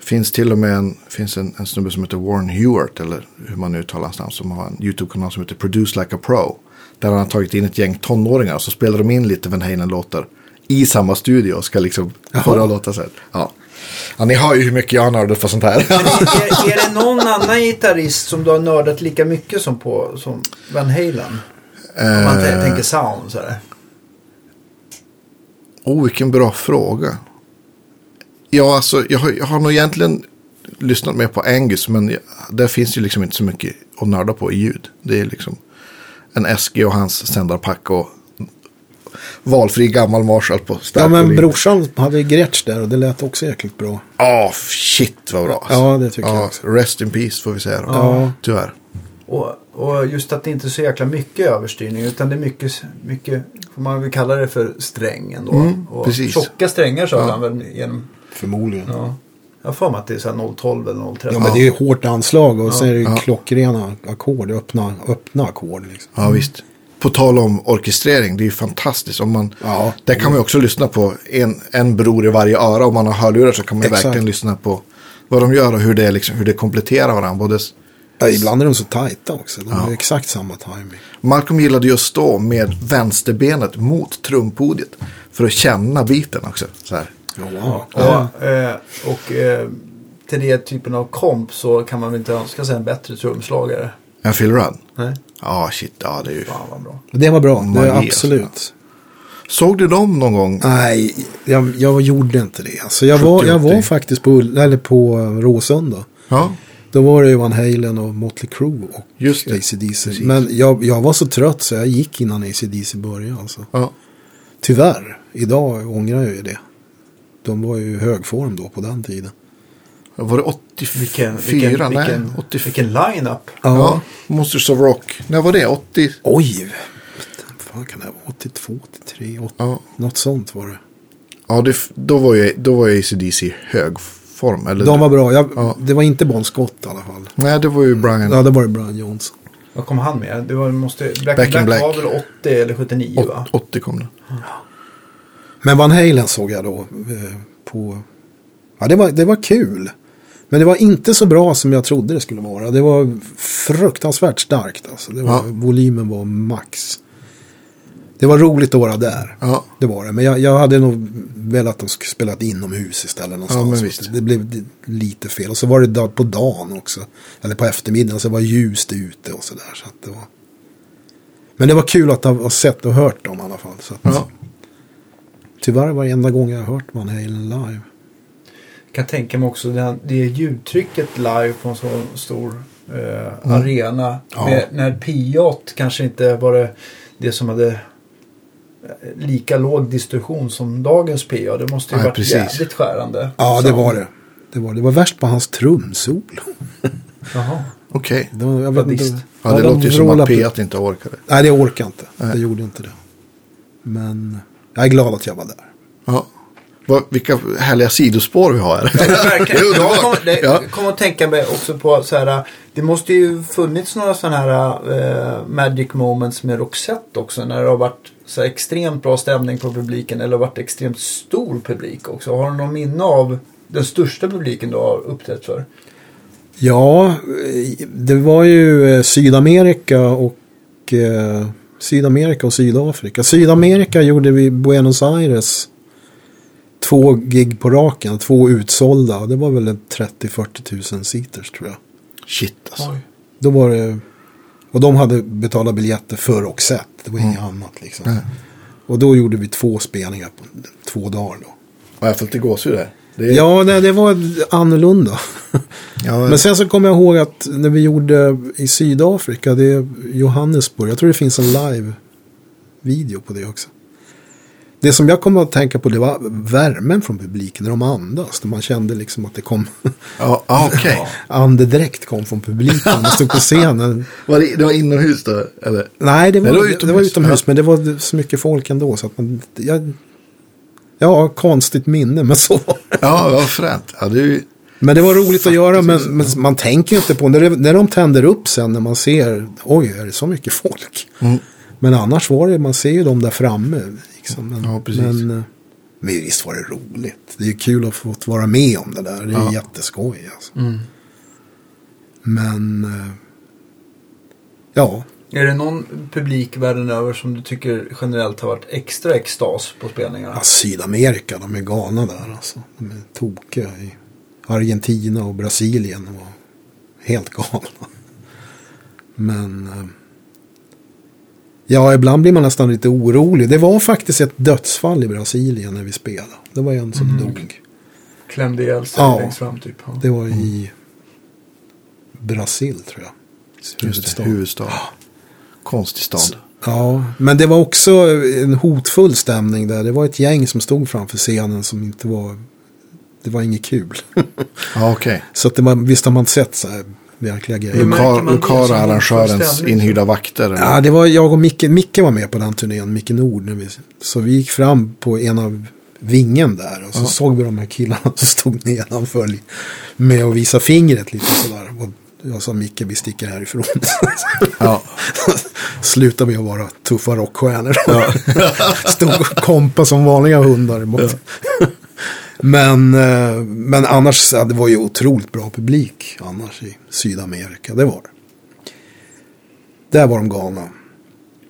Finns till och med en, finns en, en snubbe som heter Warren Hewart. Eller hur man nu uttalar hans namn. Som har en YouTube-kanal som heter Produce Like a Pro. Där han har tagit in ett gäng tonåringar. Och så spelar de in lite Van Halen-låtar. I samma studio. Ska liksom få det att låta så här. Ja. ja, ni hör ju hur mycket jag har nördat på sånt här. [laughs] Är, är det någon annan gitarrist som du har nördat lika mycket som på som Van Halen? Om man Eh, tänker sound så här. Oh, vilken bra fråga. Ja, alltså, jag har, jag har nog egentligen lyssnat mer på Angus, men jag, där finns ju liksom inte så mycket att nörda på i ljud. Det är liksom en SG och hans sändarpack och valfri gammal Marshall på stark Ja, men volym. brorsan hade Gretsch där och det lät också jäkligt bra. Ja, shit vad bra. alltså. Ja, det tycker jag också. Rest in peace får vi säga då. Ja. Tyvärr. Och, och just att det inte är så jäkla mycket överstyrning utan det är mycket, mycket får man väl kalla det för sträng ändå. Mm, och precis. Tjocka strängar så Ja. han väl genom, Förmodligen. Ja. ja. Jag har för mig att det är så här 012 eller 013. men det är ju hårt anslag och så är det ju Ja. klockrena ackord, öppna, öppna ackord. Liksom. Ja, visst. På tal om orkestrering, det är ju fantastiskt. Om man, Ja. Där kan man ju också lyssna på en, en bror i varje öra. Om man har hörlurar så kan man Exakt. verkligen lyssna på vad de gör och hur det, liksom, hur det kompletterar varandra. Både, Ja, ibland är de så tajta också. De Ja. har ju exakt samma timing. Malcolm gillade ju att stå med vänsterbenet mot trumpodiet för att känna biten också. Så här. Ja, Och, eh, och eh, till det typen av komp så kan man väl inte önska sig en bättre trumslagare. En Phil Rudd. Nej. Ja, shit. Ja, det är ju... Fan vad bra. Det var bra, det är alltså. absolut. Såg du dem någon gång? Nej, jag, jag gjorde inte det. Alltså jag, var, 70, jag var 80. faktiskt på, eller på eh, Råsunda. Ja, Då var det ju Van Halen och Motley Crue och Just det. AC/DC. Precis. Men jag, jag var så trött så jag gick innan AC/DC började. Alltså. ja. Tyvärr, idag ångrar jag ju det. De var ju i hög form då på den tiden. Var det 84? Vilken, vilken, Nej, vilken, 84. vilken line-up. Ja. Monsters of Rock. När var det? 80? Oj! Vad kan det vara? 82, 83, 80, Ja. något sånt var det. Ja, det, då var ju då var ju ACDC i hög form. Eller? De var bra. Jag, Ja. Det var inte Bon Scott i alla fall. Nej, det var ju Brian. Ja, det var det Brian Johnson. Vad kom han med? Det var, måste, Black, Back Black, Black. var väl 80 eller 79 va? 80 kom det. Men Van Halen såg jag då eh, på... Ja, det var, det var kul. Men det var inte så bra som jag trodde det skulle vara. Det var fruktansvärt starkt. Alltså. Det var, Ja. Volymen var max. Det var roligt att vara där. Ja, Det var det. Men jag, jag hade nog velat att de skulle spelat inomhus istället. Någonstans. visst. Det blev lite fel. Och så var det på dagen också. Eller på eftermiddagen. Så det var ljust ute och sådär. Så det var... Men det var kul att ha sett och hört dem i alla fall. Så att, ja. Tyvärr varenda gång jag har hört Van Halen live. Kan tänka mig också den, det ljudtrycket live på en så stor eh, Mm. arena. Ja. Med, när P8 kanske inte var det, det som hade eh, lika låg distorsion som dagens PA. Det måste ju Nej, varit precis. jävligt skärande. Ja, det var det. Det var, det var värst på hans trumsolo. [laughs] Jaha. okej. Det, var, jag vet inte. Sadist. Ja, det de låter ju som att P1 inte orkade. Nej, det orkar inte. Nej. Det gjorde inte det. Men jag är glad att jag var där. Ja. Vad, vilka härliga sidospår vi har här. Verkligen. [laughs] Det är Jag underbart. kommer, det, Ja. kommer att tänka mig också på så här. Det måste ju funnits några sådana här eh, magic moments med Roxette också. När det har varit så här extremt bra stämning på publiken. Eller varit extremt stor publik också. Har du någon minne av den största publiken du har uppträtt för? Ja, det var ju eh, Sydamerika och eh, Sydamerika och Sydafrika. Sydamerika gjorde vi Buenos Aires två gig på raken, två utsålda. Det var väl en 30-40 000 seaters tror jag. Shit alltså. Då var det, och de hade betalat biljetter för och sett. Det var inget annat liksom. Nej. Och då gjorde vi två spelningar på två dagar då. Och jag får lite gåshud där. Det är, Ja, nej, det var annorlunda. ja, Men sen så kommer jag ihåg att när vi gjorde i Sydafrika, det är Johannesburg, jag tror det finns en live-video på det också. Det som jag kommer att tänka på det var värmen från publiken när de andas. När man kände liksom att det kom, ja, ja, okej. [laughs] andedräkt kom från publiken. Man stod på scenen. [laughs] Var det, det var inomhus då? Eller? Nej, det var, Nej, det var det var utomhus. utomhus, Ja. men det var så mycket folk ändå. Så att man, jag, ja, konstigt minne, men så var det. Ja, vad fränt. Ja, det är ju... Men det var roligt att göra, men, men man tänker inte på när, det, när de tänder upp sen när man ser, oj, är det så mycket folk? Mm. Men annars var det, man ser ju dem där framme. Liksom. Men, Ja, precis. Men, eh, men visst var det roligt. Det är kul att få vara med om det där. Det är Ja. jätteskoj. Alltså. Mm. Men, eh, ja. Är det någon publik världen över som du tycker generellt har varit extra extas på spelningarna? ja, Sydamerika, de är galna där alltså. De är tokiga i Argentina och Brasilien. var helt galna. Men, eh, ja, ibland blir man nästan lite orolig. Det var faktiskt ett dödsfall i Brasilien när vi spelade. Det var en som dog. Klämde ihjäl sig Ja. längst fram typ. Ja. Det var i Brasil tror jag. Huvudstad. huvudstad. Konstig stad. Ja, men det var också en hotfull stämning där. Det var ett gäng som stod framför scenen som inte var... Det var inget kul. Ja, okej. [laughs] så att det var, visst har man sett så här verkliga grejer. Hur märker Lokal, man det lokala som arrangörens stämning? inhyrda vakter. eller? Ja, det var jag och Micke. Micke var med på den turnén, Micke Nord. När vi, så vi gick fram på en av vingen där. Och så Ja. såg vi de här killarna som stod nedanför med och visade fingret lite sådär. Och jag sa Micke, vi sticker härifrån. [laughs] Ja. [laughs] Sluta med att vara tuffa rockstjärnor. [laughs] Stod och kompa som vanliga hundar. Mot. Men, eh, men annars, ja, det var ju otroligt bra publik annars i Sydamerika. Det var det. Där var de galna.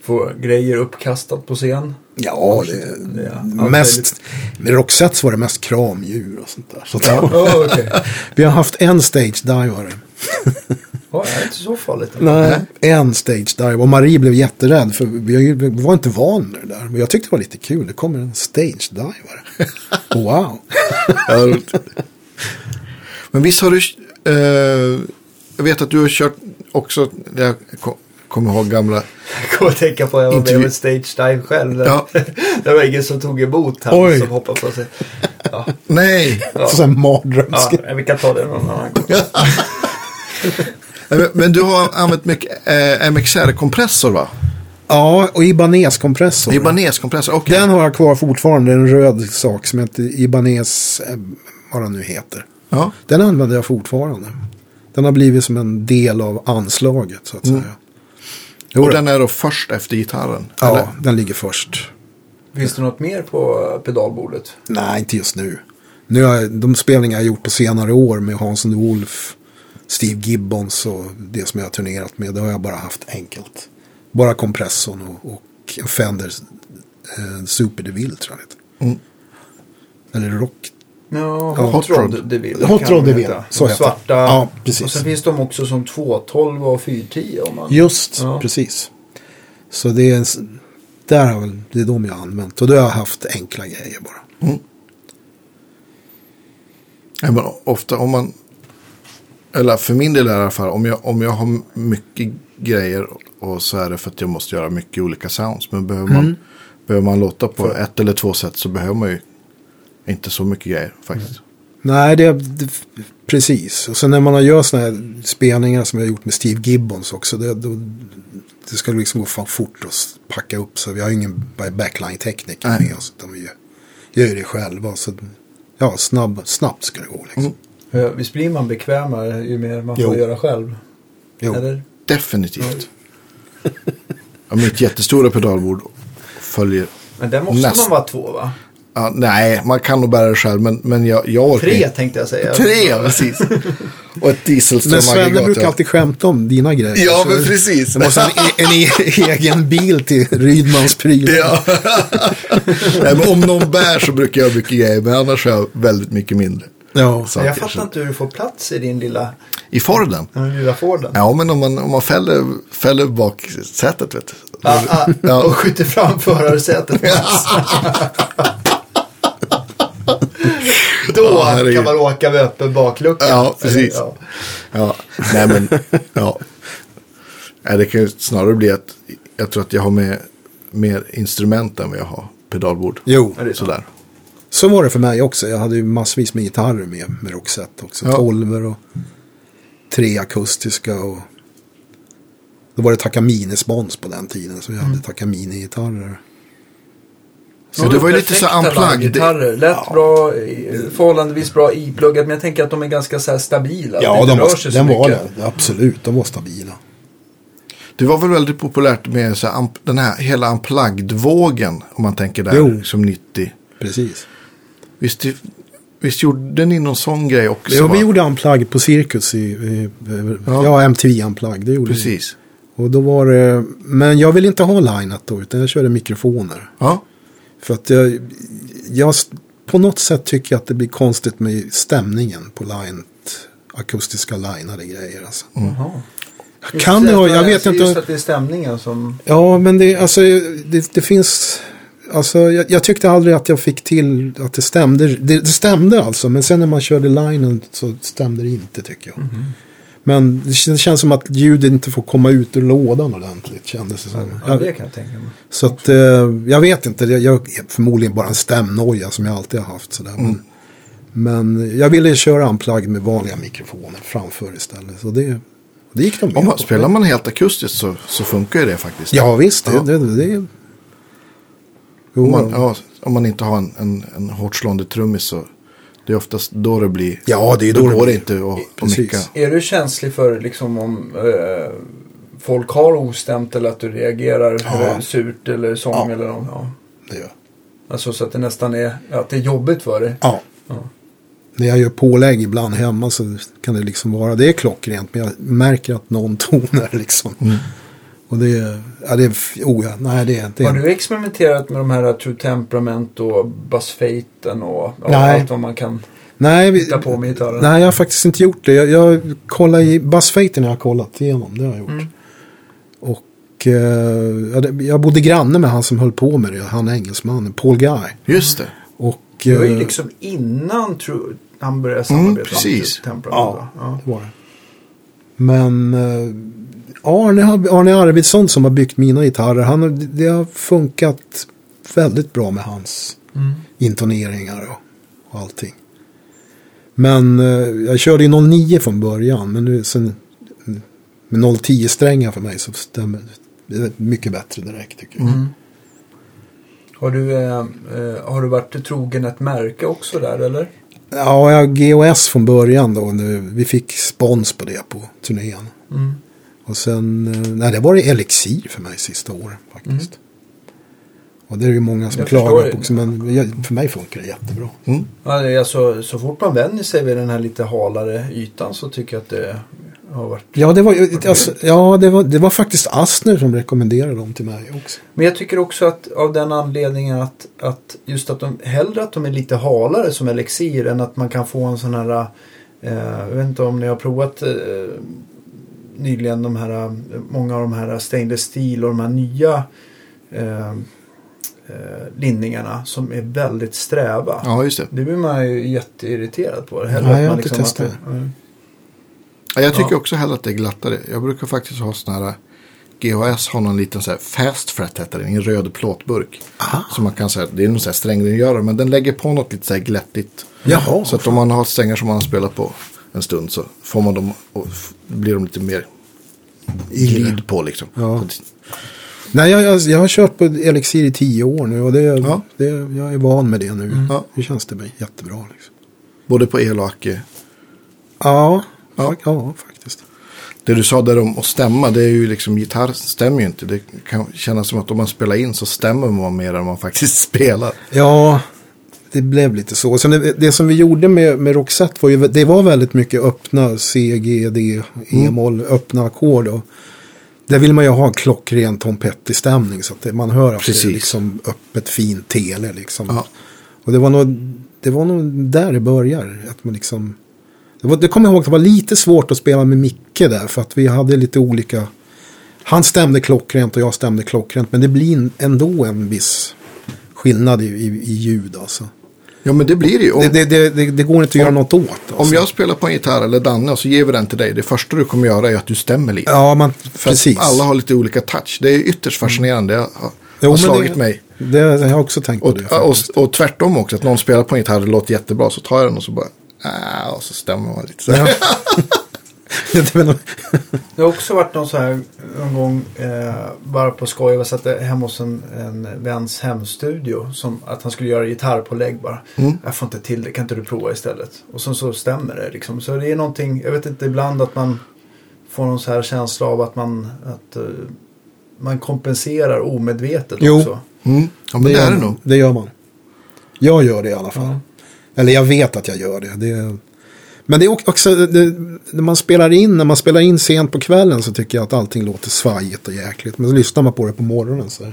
Få grejer uppkastat på scen. Ja, det, allt mest, med Roxette var det mest kramdjur och sånt där. Så Ja, okej. [laughs] Vi har haft en stage-divare. [laughs] Ja, det är inte så farligt. Nej, en stage-dive. Och Marie blev jätterädd för vi var inte van med det där. Men jag tyckte det var lite kul. Det kommer en stage-divare. [laughs] Wow. Ja, roligt. Men visst har du... Eh, jag vet att du har kört också... Jag kom- kommer ihåg gamla... Jag kommer att tänka på att jag var med om ett stage dive själv. Ja. [laughs] det var ingen som tog emot han Oj. som hoppade på sig. Ja, Nej! ja. Så en mardröms... ja, vi kan ta det någon annan gång. [laughs] Men, men du har använt mycket eh, MXR-kompressor va? Ja, och Ibanez-kompressor. Ibanez-kompressor, okej. Den har jag kvar fortfarande. En röd sak som heter Ibanez, eh, vad den nu heter. Ja. Den använder jag fortfarande. Den har blivit som en del av anslaget så att säga. Jo, Och den är då först efter gitarren? ja, eller? den ligger först. Finns det något mer på pedalbordet? Nej, inte just nu. nu har jag, de spelningar jag gjort på senare år med Hans and Wolf, Steve Gibbons och det som jag har turnerat med. Det har jag bara haft enkelt. Bara kompressorn och, och en Fender eh, Super DeVille tror jag det. Mm. Eller Rock. Ja, Ja, Hot Rod. DeVille. Hot Rod de DeVille, så heter Svarta. Ja, precis. Och sen finns de också som 212 och 410. Om man... Just, Ja. precis. Så det är, en där har väl, det är de jag har använt. Och då har jag haft enkla grejer bara. Ja, men ofta om man... Eller för min del i alla fall. Om jag, om jag har mycket grejer och så är det för att jag måste göra mycket olika sounds. Men behöver man, Mm. behöver man låta på ett eller två sätt så behöver man ju inte så mycket grejer faktiskt. Nej, det, det precis. Och sen när man har gjort sådana här spelningar som jag har gjort med Steve Gibbons också. Det, då, det ska liksom gå fan fort att packa upp. Så vi har ju ingen backline-tekniker med oss. Utan vi gör, gör det själva. Så ja, snabb, snabbt ska det gå liksom. Mm. Visst blir man bekvämare ju mer man får Jo. göra själv? Jo. Eller? Definitivt. Ja, mitt jättestora pedalbord följer. Men där måste Näst- man vara två va? Ja, nej, man kan nog bära det själv, men, men jag, jag orkar Tre tänkte jag säga. Tre, precis. Och ett Men Svenne dieselströmaggregat. brukar ja. alltid skämta om dina grejer. Ja, men precis. Du måste ha en, en, e- [laughs] egen bil till Rydmans prylar. Ja. [laughs] Nej, men om någon bär så brukar jag ha mycket grejer, men annars har jag väldigt mycket mindre. Ja. saker. Jag fattar inte hur du får plats i din lilla, I Forden? den lilla Forden. Ja, men om man, om man fäller, fäller baksätet, vet du. Ah, ah, Ja. Och skjuter fram förarsätet. Då Ja, kan man åka med öppen baklucka. Ja, precis. Ja. Ja, nej men, ja. Nej, det kan ju snarare bli att jag tror att jag har med mer instrument än vad jag har pedalbord. Jo, Sådär. Så var det för mig också. Jag hade ju massvis med gitarrer med, med Roxette också. Ja. Tolver och tre akustiska och... Då var det Takamine-spons på den tiden, så jag Mm. hade Takamine-gitarrer. Så det var ju lite så unplugged. gitarrer. Lätt bra, i- förhållandevis bra ipluggat. Men jag tänker att de är ganska så här stabila. Ja, de var, den var mycket. det. Absolut, de var stabila. Det var väl väldigt populärt med så här, den här hela unplugged-vågen. Om man tänker där Jo. som 90. Precis. Visst, visst gjorde ni någon sån grej också? Ja, va? vi gjorde Unplugged på Cirkus i, i Ja. ja. MTV Unplugged. Det gjorde vi. Precis. Och då var det, men jag ville inte ha lineat då, utan jag körde mikrofoner. Ja, För att jag, jag på något sätt tycker jag att det blir konstigt med stämningen på line, akustiska lineade grejer. Alltså. Jaha. Kan Just det ha, jag vet Just inte. att det är stämningen som... Ja, men det, alltså, det, det finns, alltså jag, jag tyckte aldrig att jag fick till att det stämde. Det, det stämde alltså, men sen när man körde linen så stämde det inte tycker jag. Men det kän- det känns som att ljudet inte får komma ut ur lådan ordentligt, kändes det som. Ja, Jag- det kan jag tänka mig. Så att, eh, jag vet inte, jag, jag är förmodligen bara en stämnoja som jag alltid har haft. Sådär. Men, men jag ville köra unplugged med vanliga mikrofoner framför istället. Så det, det gick de med om man, på. spelar man helt akustiskt så, så funkar ju det faktiskt. Ja visst, det, Ja. det, det, det Jo, Om man, ja, om man inte har en, en, en hårt slående trummis så det är oftast då det blir. Ja, det är då, då det går det blir. inte att, att micka. Är du känslig för liksom om eh, folk har ostämt eller att du reagerar Ja. eh, surt eller sång Ja. eller något? Ja. det gör Alltså så att det nästan är, att det är jobbigt för dig. Ja. Ja. När jag gör pålägg ibland hemma så kan det liksom vara, det är klockrent men jag märker att någon [laughs] tonar liksom. Mm. Och det ja det oh ja, nej det det. Har du experimenterat med de här True Temperament och Buzzfaten och ja, allt vad man kan nej, vi, hitta på med gitarren? nej, jag har faktiskt inte gjort det. Jag, jag kollar i, Buzzfaten har jag kollat igenom, det har jag gjort. Mm. Och eh, ja, jag bodde granne med han som höll på med det, han engelsmannen, Paul Guy. Just det. Och, Det var ju eh, liksom innan True, han började samarbeta med precis. True Temperament. Ja. va? Det var det. Men eh, Arne, Arne Arvidsson som har byggt mina gitarrer, han, det har funkat väldigt bra med hans Mm. intoneringar och, och allting. Men eh, jag körde ju 09 från början, men nu sen med 010 strängar för mig så stämmer det är mycket bättre direkt tycker jag. Mm. Har, du, eh, eh, har du varit trogen ett märke också där eller? Ja, jag GOS från början då. Nu, vi fick spons på det på turnén. Mm. Och sen, eh, nej det var det Elixir för mig sista åren faktiskt. Och det är ju många som Jag klagar på också, men jag, för mig funkar det jättebra. Mm. Alltså, så fort man vänjer sig vid den här lite halare ytan så tycker jag att det har varit. Ja, det var, alltså, ja, det var, det var faktiskt Astner som rekommenderade dem till mig också. Men jag tycker också att av den anledningen att, att just att de hellre att de är lite halare som elixir än att man kan få en sån här eh, jag vet inte om ni har provat eh, nyligen de här eh, många av de här stainless steel och de här nya eh, eh, linningarna som är väldigt sträva. Ja, just det. Det blir man ju jätteirriterad på. Hellre Nej, jag har inte liksom testat det- mm. Ja, jag tycker Ja. också hellre att det är glattare. Jag brukar faktiskt ha sådana här GHS har någon liten så här fast fret heter den, i en röd plåtburk. Som man kan säga, det är någon så här strängrengörare men den lägger på något lite så här glättigt. Jaha, Så att om man har strängar som man har spelat på en stund så får man dem och blir de lite mer i glid på liksom. Ja. Nej, jag, jag, jag har kört på Elixir i tio år nu och det, Ja. det, jag är van med det nu. Ja. Det känns det mig jättebra. Liksom. Både på el och acke. Ja, Ja. ja. ja, faktiskt. Det du sa där om att stämma, det är ju liksom gitarr stämmer ju inte. Det kan kännas som att om man spelar in så stämmer man mer än man faktiskt [laughs] spelar. Ja, det blev lite så. Sen det, det som vi gjorde med, med Roxette var ju, det var väldigt mycket öppna C, G, D, E-moll, öppna ackord. Där vill man ju ha klockren Tom Petty-stämning så att det, man hör att det Precis. är liksom öppet fint tele liksom. Ja. Och det var, nog, det var nog där det börjar. Att man liksom, det, var, det kommer jag ihåg att det var lite svårt att spela med Micke där för att vi hade lite olika... Han stämde klockrent och jag stämde klockrent men det blir ändå en viss skillnad i, i, i ljud alltså. Ja, men det blir det ju. Om, Det, det, det, det, går inte att göra något åt. Alltså. om jag spelar på en gitarr eller Danne och så ger vi den till dig. Det första du kommer göra är att du stämmer lite. Ja, man, För precis. alla har lite olika touch. Det är ytterst fascinerande. Det har, Jo, har slagit det, mig. Det, jag har också tänkt på Och, det. och, och tvärtom också. Att någon spelar på en gitarr och låter jättebra. Så tar jag den och så bara... Ah, och så stämmer man lite. Så. Ja. [laughs] Det Det har också varit någon så här en gång eh, bara på skoj. Jag satt hemma hos en, en väns hemstudio. Som att han skulle göra gitarrpålägg bara. Mm. Jag får inte till det, kan inte du prova istället? Och sen så stämmer det liksom. Så det är någonting, jag vet inte ibland att man får någon så här känsla av att man, att, eh, man kompenserar omedvetet Jo. också. Mm. Ja, men det, gör är det man. nog. Det gör man. Jag gör det i alla fall. Ja. Eller jag vet att jag gör det. det är... Men det är också, det, när man spelar in, när man spelar in sent på kvällen så tycker jag att allting låter svajigt och jäkligt. Men så lyssnar man på det på morgonen så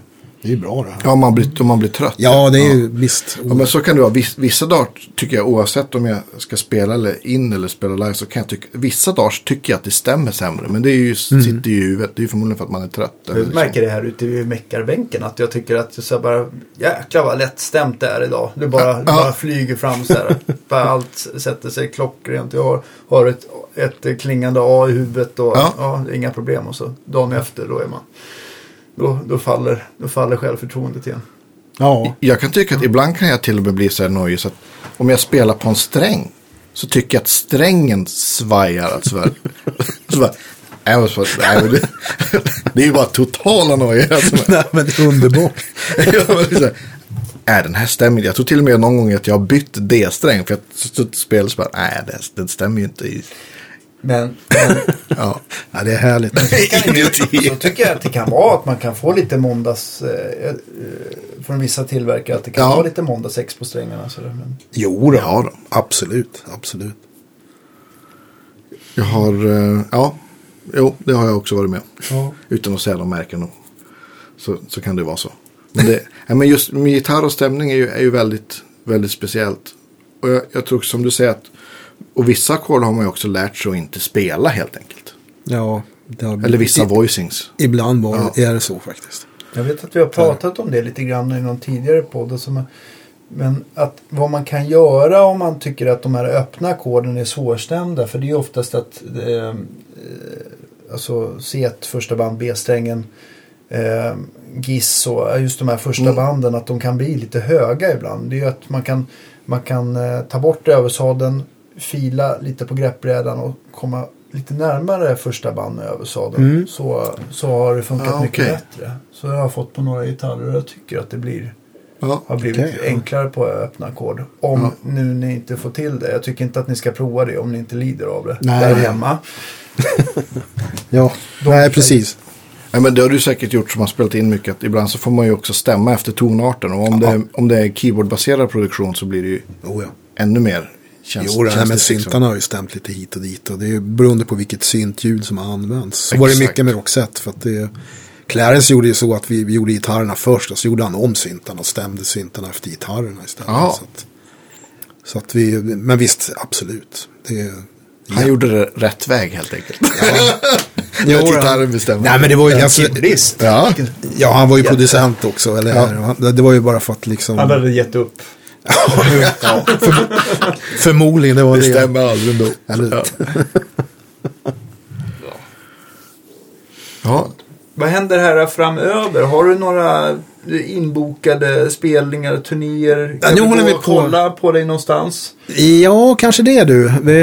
det är bra det här. Ja, om man blir, om man blir trött. Ja, det är ju visst. Ja, men så kan det vara. Viss, vissa dagar tycker jag oavsett om jag ska spela eller in eller spela live så kan jag tycka. Vissa dagar tycker jag att det stämmer sämre. Men det är ju, sitter ju i huvudet. Det är förmodligen för att man är trött. Jag liksom. märker det här ute vid meckarbänken att jag tycker att det så bara jäklar vad lättstämt det är idag. Det bara, det bara flyger fram så här. bara allt sätter sig klockrent. Jag har, har ett, ett klingande A i huvudet och Ja. ja. inga problem. Och så dagen efter då är man då, då, faller, då faller självförtroendet igen. Ja, Jag kan tycka att ibland kan jag till och med bli så här nojig så att om jag spelar på en sträng så tycker jag att strängen svajar. Alltså, [laughs] så bara, nej, men så- nej, men det, [laughs] det är ju bara totala nojor. Alltså, [laughs] Nej, men det är underbart. Nej, den här stämmer. Jag tror till och med någon gång att jag har bytt D-sträng. För jag suttit och spelat så bara, nej, det, den stämmer ju inte. I, Men, men ja. [laughs] Ja, det är härligt. Inuti. så tycker jag att det kan vara att man kan få lite måndags eh, eh, från vissa tillverkare. Att det kan Ja. vara lite måndagsex på strängarna. Så men, Jo, då. Ja, då. absolut. absolut. Jag har, eh, ja, jo, det har jag också varit med. Ja. Utan att säga de märken. och- Så, så kan det vara så. Men, det, [laughs] ja, men just gitarr och stämning är ju, är ju väldigt, väldigt speciellt. Och jag, jag tror som du säger att, och vissa ackord har man ju också lärt sig att inte spela helt enkelt. Ja, det har Eller vissa I, voicings. Ibland var, Ja. är det så faktiskt. Jag vet att vi har pratat om det lite grann i någon tidigare podd. som- Men att vad man kan göra om man tycker att de här öppna ackorden är svårstämda. För det är ju oftast att eh, eh, alltså C1 första band, B-strängen, eh, Giss och just de här första Mm. banden att de kan bli lite höga ibland. Det är ju att man kan, man kan eh, ta bort översadeln, fila lite på greppbrädan och komma lite närmare första band med översadeln. Mm. Så, så har det funkat Ja, mycket bättre. Så jag har fått på några gitarrer och jag tycker att det blir, Ja. har blivit ja. enklare på öppna ackord. Om Ja. nu ni inte får till det. Jag tycker inte att ni ska prova det om ni inte lider av det Nej. där hemma. [laughs] Ja, nej precis. Ja, men det har du säkert gjort som har spelat in mycket. Att ibland så får man ju också stämma efter tonarten. Och om, det, är- om det är keyboardbaserad produktion så blir det ju Oh, ja. ännu mer känns, Jo, det här med känsligt, liksom. syntarna har ju stämt lite hit och dit. Och det är ju beroende på vilket syntljud som har använts. Så Exakt. var det mycket med Roxette. För att det, Clarence gjorde ju så att vi, vi gjorde gitarrerna först. Och så gjorde han om syntarna och stämde syntarna efter gitarrerna istället. Jaha. Så att, så att vi, men visst, absolut. Det, Han gjorde det rätt väg helt enkelt. Jo, Att [laughs] han- gitarren bestämmer. Nej, men det var ju ganska... Killbrist. Ja, Ja, han var ju producent också. Eller, han- Det var ju bara för att liksom... Han hade gett upp. Ja, [laughs] för, förmodligen, det var det det. stämmer aldrig ändå. Ja. ja, Vad händer här framöver? Har du några inbokade spelningar, turnéer? Ja, Kan nu håller vi på. kolla på dig någonstans? Ja, kanske det du. Vi,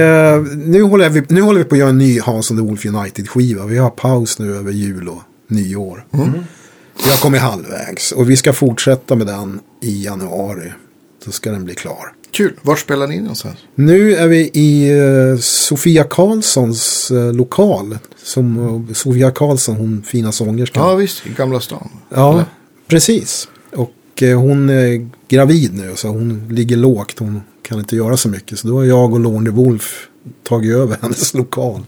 nu, håller vi, nu håller vi på att göra en ny Hans and the Wolf United-skiva. Vi har paus nu över jul och nyår. Vi har kommit halvvägs och vi ska fortsätta med den i januari. Så ska den bli klar. kul. Var spelar ni någonstans? Nu är vi i eh, Sofia Karlssons eh, lokal. Som eh, Sofia Karlsson, hon fina sångerskan. Ja, visst. I Gamla stan. Ja, Eller? precis. Och hon är gravid nu så hon ligger lågt. Hon kan inte göra så mycket. Så då har jag och Lorne Wolf tagit över [laughs] hennes lokal.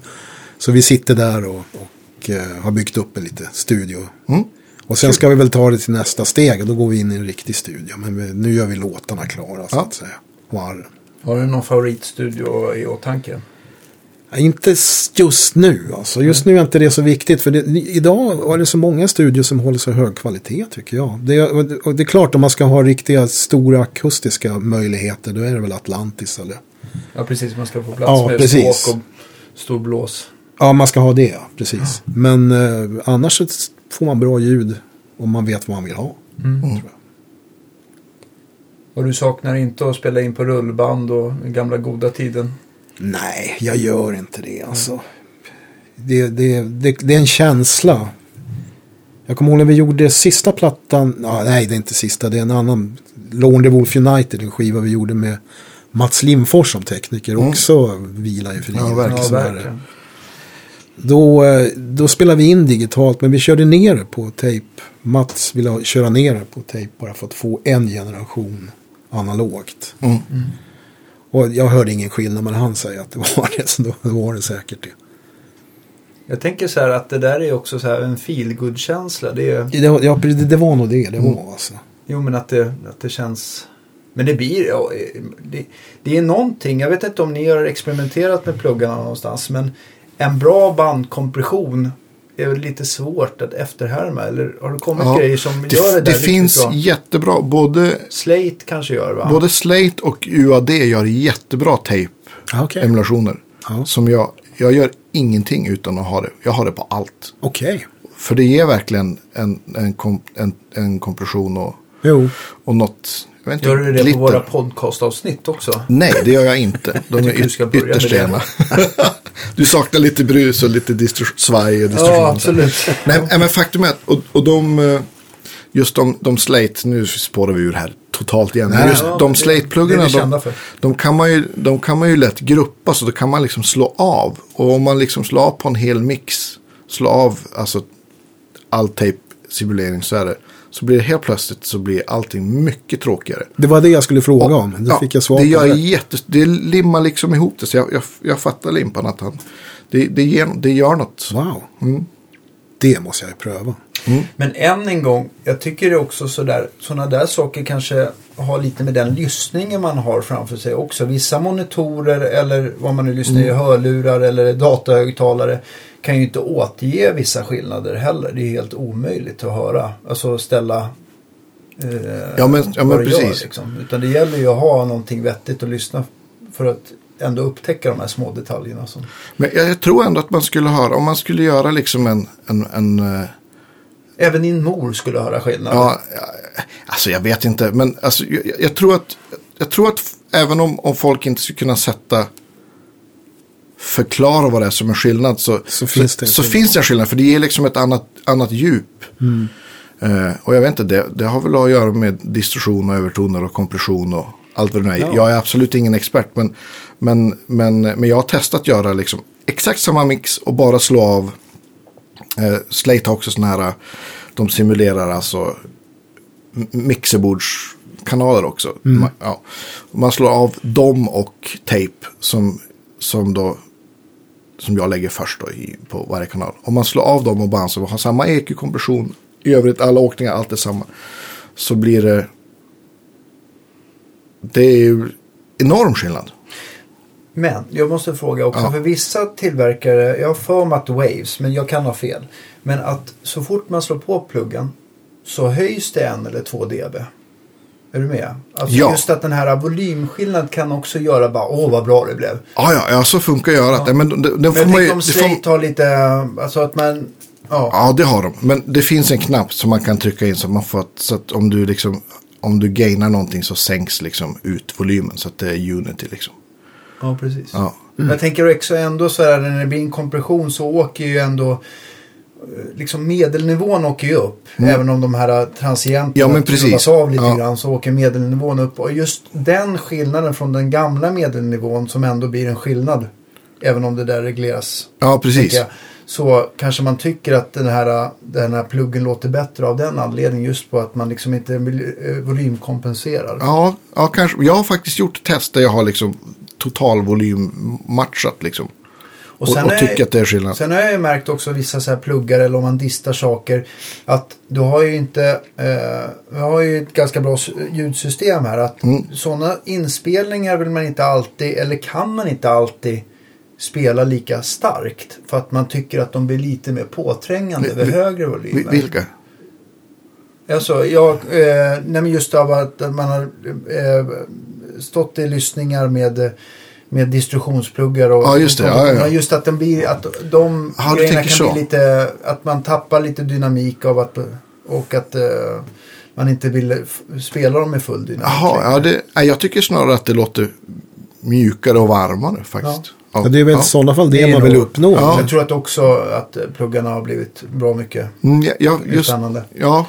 Så vi sitter där och, och har byggt upp en liten studio. Mm. Och sen ska vi väl ta det till nästa steg och då går vi in i en riktig studio. Men vi, nu gör vi låtarna klara så Ja. att säga. Arren. Har du någon favoritstudio i åtanke? Ja, Inte just nu alltså. Just nu är inte det så viktigt. För det, idag är det så många studior som håller så hög kvalitet tycker jag. Det, och det är klart om man ska ha riktiga stora akustiska möjligheter. Då är det väl Atlantis eller. Ja, precis. Man ska få plats Ja, med precis. stråk och stor blås. Ja, man ska ha det, ja, precis. Men eh, annars får man bra ljud om man vet vad man vill ha. Mm. tror jag. Och du saknar inte att spela in på rullband och den gamla goda tiden? Nej, jag gör inte det alltså. Det, det, det, det är en känsla. Jag kommer ihåg när vi gjorde sista plattan. Ja, nej, det är inte sista. Det är en annan. The Wolf United. En skiva vi gjorde med Mats Limfors som tekniker. Också vila i frihet. Ja, verkligen. Ja, Så här. verkligen. Då, eh, då spelade vi in digitalt. Men vi körde ner det på tejp. Mats ville ha- köra ner det på tejp. Bara för att få en generation analogt. Mm. Och jag hörde ingen skillnad. Men han säger att det var det. Så då var det säkert det. Jag tänker så här att det där är också så här en feelgood-känsla. Det är, Det, var- ja, det, det var nog det det var alltså. jo, men att det, att det känns... Men det blir... ja, Det, det är någonting. Jag vet inte om ni har experimenterat med pluggarna någonstans. Men en bra bandkompression är väl lite svårt att efterhärma. Eller har det kommit Ja, grejer som gör det Det, där det finns bra? jättebra. Både, Slate kanske gör va? både Slate och UAD gör jättebra tape-emulationer. Ja. Som jag, jag gör ingenting utan att ha det. Jag har det på allt. Okej. För det ger verkligen en, en, kom, en, en kompression och, Jo. och något. Jag inte, Gör du det glitter. på våra podcastavsnitt också? Nej, det gör jag inte. De är yt- börja med ytterst det. rena. [laughs] du saknar lite brus och lite svaj och distorsion. Ja, absolut. Nej, men faktum är att och, och de, eh, just de, de slate, nu spårar vi ur här totalt igen. Men Nej, just ja, de slate-pluggarna, de, de, kan man ju, de kan man ju lätt gruppa så då kan man liksom slå av. Och om man liksom slår av på en hel mix, slå av alltså all tape-simulering så är det. Så blir det helt plötsligt så blir allting mycket tråkigare. Det var det jag skulle fråga om. Då Ja, fick jag svar det på gör det. jättes, Det limmar liksom ihop det. Så jag, jag, jag fattar Limpan att han... Det, det, ger, det gör något. Wow. Mm. Det måste jag ju pröva. Men än en gång, jag tycker det är också sådär, sådana där saker kanske har lite med den lyssningen man har framför sig också. Vissa monitorer eller vad man nu lyssnar i, hörlurar eller datahögtalare kan ju inte återge vissa skillnader heller. Det är helt omöjligt att höra. Alltså ställa eh, Ja, men- ja, men precis. Gör, liksom. Utan det gäller ju att ha någonting vettigt att lyssna för att ändå upptäcka de här små detaljerna. Som... Men jag, jag tror ändå att man skulle höra, om man skulle göra liksom en... en, en eh, Även din mor skulle höra skillnad. ja, alltså jag vet inte, men alltså, jag, jag tror att... Jag tror att även om, om folk inte skulle kunna sätta... Förklara vad det är som är skillnad så, Så finns det så finns det en skillnad. För det ger liksom ett annat, annat djup. Eh, och jag vet inte, det, det har väl att göra med distorsion och övertoner och kompression och allt vad det nu är. Ja. Jag är absolut ingen expert, men, men, men, men jag har testat göra liksom exakt samma mix och bara slå av. Eh, Slate har också sådana här, de simulerar alltså mixerbordskanaler också. Man, ja. man slår av dem och tape som, som då som jag lägger först då i, på varje kanal. Om man slår av dem och band som har samma EQ-kompression, i övrigt alla åkningar, allt är samma. Så blir det... Det är ju enorm skillnad. Men jag måste fråga också, Ja. för vissa tillverkare, jag har för mig att Waves, men jag kan ha fel. Men att så fort man slår på pluggen så höjs det en eller två dB. Är du med? Alltså Ja. just att den här volymskillnaden kan också göra bara, åh vad bra det blev. Ja, ja, ja så funkar görat. Ja. Men det, det Men får man ju, om det får, har lite, alltså att man, ja. Ja, det har de. Men det finns en knapp som man kan trycka in så, man får, att- så att om du liksom om du gainar någonting så sänks liksom ut volymen så att det är unity liksom. Ja, precis. Ja. Men Jag tänker också ändå så här när det blir en kompression så åker ju ändå liksom medelnivån åker ju upp. Även om de här transienterna Ja, precis. av lite Ja. grann så åker medelnivån upp. Och just den skillnaden från den gamla medelnivån som ändå blir en skillnad. Även om det där regleras. Ja, precis. jag. så kanske man tycker att den här, den här pluggen låter bättre av den anledningen. Just på att man liksom inte eh, volymkompenserar. Ja, ja, kanske. Jag har faktiskt gjort test där jag har liksom totalvolym matchat liksom. Och, och, och tycker att det är skillnad. Sen har jag ju märkt också vissa så här pluggar eller om man distar saker. Att du har ju inte, eh, vi har ju ett ganska bra ljudsystem här. Att mm. sådana inspelningar vill man inte alltid, eller kan man inte alltid spela lika starkt. För att man tycker att de blir lite mer påträngande vid högre volymer. Vilka? Alltså, jag, eh, nej men just av att man har eh, stått i lyssningar med med distributionspluggar och ja, just, det, ja, ja. just att, den blir, att de ja, grejerna kan så. bli lite, att man tappar lite dynamik av att, och att uh, man inte vill spela dem med full dynamik. Jaha, ja, det, jag tycker snarare att det låter mjukare och varmare faktiskt. Ja. det är väl i sådana fall det, det man vill nog, uppnå. Jag tror att också att pluggarna har blivit bra mycket mm, ja, just, spännande. Ja,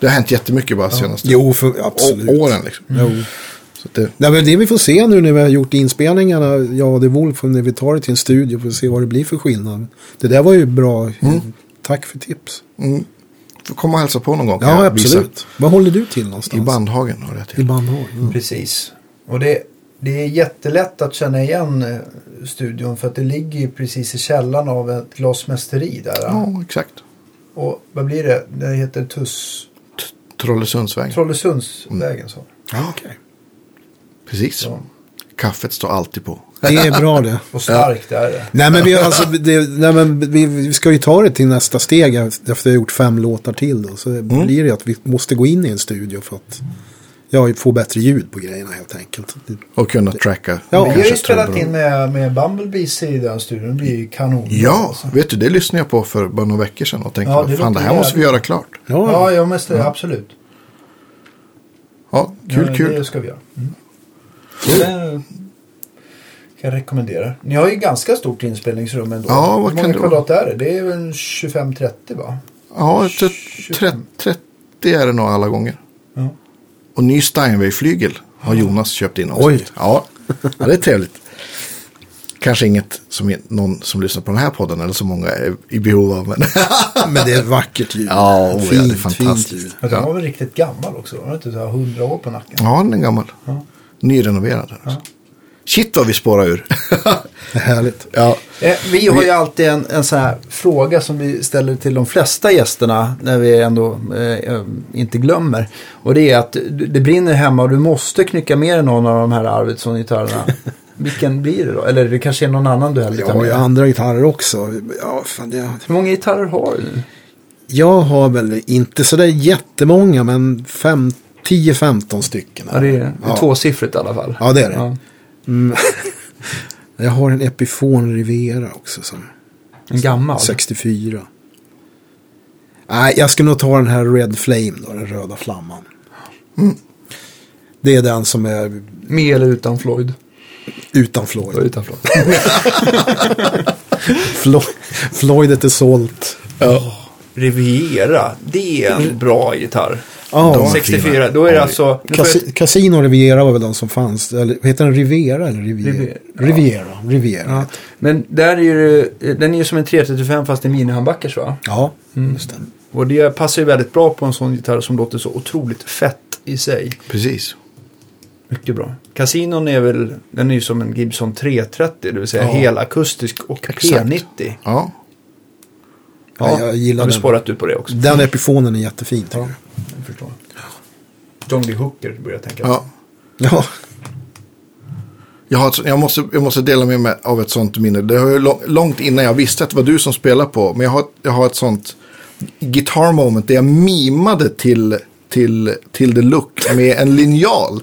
det har hänt jättemycket bara senaste jo, för, absolut. åren. Liksom. Mm. Så det... Nej, men det vi får se nu när vi har gjort inspelningarna, och The Wolf, när vi tar det till en studio för att se vad det blir för skillnad. Det där var ju bra. Mm. Tack för tips. Mm. Får komma och hälsa på någon gång. Ja, absolut. Vad håller du till någonstans? I Bandhagen har jag till. I Bandhagen. Mm. Precis. Och det, det är jättelätt att känna igen eh, studion för att det ligger precis i källan av ett glasmästeri där. Ja, exakt. Och vad blir det? Det heter Tuss... Trollesundsvägen. Trollesundsvägen så. Ja, okej. Okay. Precis. Ja. Kaffet står alltid på. Det är bra det. [laughs] Och starkt ja. är det. Nej men, vi, alltså, det, nej, men vi, vi, ska ju ta det till nästa steg efter att har gjort fem låtar till. Då. Så mm. blir det att vi måste gå in i en studio för att ja, få bättre ljud på grejerna helt enkelt. Och kunna tracka. Ja. Vi har ju spelat in med, med Bumblebees i den studion. Det blir ju kanon. Ja, alltså. vet du det lyssnade jag på för bara några veckor sedan och tänkte ja, det fan det här måste vi göra klart. Ja, ja, ja, måste, ja. absolut. Ja, kul, ja, kul. Det ska vi göra. Mm. Det kan jag rekommendera. Ni har ju ganska stort inspelningsrum ändå. Ja, vad Hur många kvadrat är det? Det är väl 25-30 va? Ja, 30 är det nog alla gånger. Ja. Och ny Steinway-flygel har Jonas köpt in också. Oj! Ja. ja, det är trevligt. Kanske inget som någon som lyssnar på den här podden eller så många är i behov av. Men, [laughs] men det är ett vackert ljud. Ja, oh, fint, ja det är fantastiskt. Fint ljud. Den var väl riktigt gammal också? Var det inte så här 100 år på nacken? Ja, den är gammal. Ja. Nyrenoverad. Här, alltså. Shit vad vi spårar ur. [laughs] Härligt. Ja. Eh, vi har ju alltid en, en sån här fråga som vi ställer till de flesta gästerna när vi ändå eh, eh inte glömmer. Och det är att det brinner hemma och du måste knycka med någon av de här Arvidsson-gitarrerna. [laughs] Vilken blir det då? Eller det kanske är någon annan du hellre tar med? Jag har ju andra gitarrer också. Ja, fan, det... Hur många gitarrer har du? Jag har väl inte sådär jättemånga men 10-15 stycken. Ja, det är, det är ja. tvåsiffrigt i alla fall. Ja, det är det. Ja. Mm. [laughs] jag har en Epiphone Rivera också. Som, en gammal? 64. Nej, jag ska nog ta den här Red Flame då, den röda flamman. Mm. Det är den som är... Med eller utan Floyd? Utan Floyd. Utan Floyd. [laughs] Floyd Floydet är sålt. Oh. Riviera, det är en bra gitarr. Oh, 64, då är det alltså... Cas Casino Riviera var väl de som fanns. Eller heter den Rivera eller Riviera? Riviera. Riviera. Riviera. Ja. Men där är ju, den är ju som en 335 fast i minihandbackers va? Ja, mm. just det. Och det passar ju väldigt bra på en sån gitarr som låter så otroligt fett i sig. Precis. Mycket bra. Casinon är väl, den är ju som en Gibson 330, det vill säga ja. helakustisk och P90. Ja. Ja, jag gillar har du spårat ut på det också? Den epifonen är jättefin. Ja, jag förstår. John Lee Hooker börjar jag tänka. Ja. ja. Jag, har jag, måste, jag måste dela med mig av ett sånt minne. Det var långt innan jag visste att det var du som spelade på. Men jag har, jag har ett sånt guitar moment där jag mimade till, till, till the look med en linjal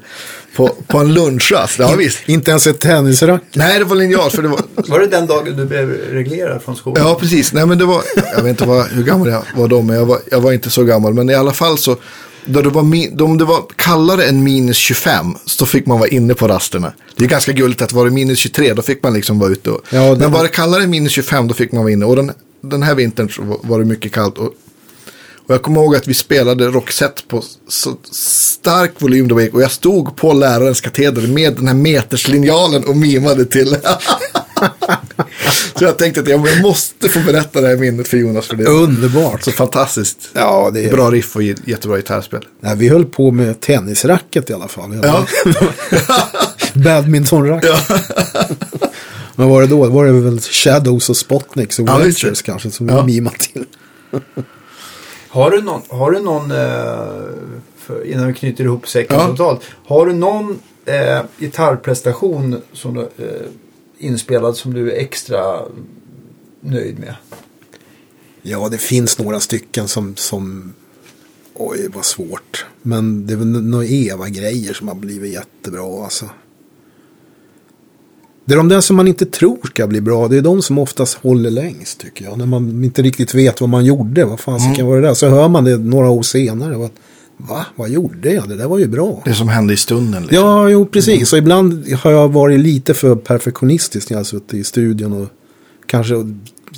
på, på en lunchrast. Ja, visst. Inte ens ett tennisrack. Nej, det var linjal. För det var... [laughs] var det den dagen du blev reglerad från skolan? Ja, precis. Nej, men det var, jag vet inte vad, hur gammal jag var då, men jag var, jag var inte så gammal. Men i alla fall så, då det var, om det var kallare än minus 25 så fick man vara inne på rasterna. Det är ganska gulligt att var det minus 23 då fick man liksom vara ute. Och, ja, det... Men var det kallare än minus 25 då fick man vara inne. Och den, den här vintern var det mycket kallt. Och och jag kommer ihåg att vi spelade Roxette på så stark volym då och jag stod på lärarens kateder med den här meterslinjalen och mimade till. [laughs] Så jag tänkte att jag måste få berätta det här minnet för Jonas. För det Underbart. så fantastiskt. Ja, det är... Bra riff och jättebra gitarrspel. Nej, vi höll på med tennisracket i alla fall. Ja. [laughs] Badmintonracket. [laughs] Men var det då? Var det väl Shadows och Spotniks och Ja, det. kanske som Ja. vi mimade till. Har du någon, har du någon eh, för, innan vi knyter ihop säcken Ja. totalt. Har du någon eh, gitarrprestation som du, eh, inspelad som du är extra nöjd med? Ja, det finns några stycken som, som oj, vad svårt. Men det är väl några Eva-grejer som har blivit jättebra alltså. Det är de där som man inte tror ska bli bra. Det är de som oftast håller längst tycker jag. När man inte riktigt vet vad man gjorde. Vad fan Mm. kan vara det där? Så hör man det några år senare. Va? Vad gjorde jag? Det där var ju bra. Det som hände i stunden. Liksom. Ja, jo precis. Och ibland har jag varit lite för perfektionistisk när jag har suttit i studion och kanske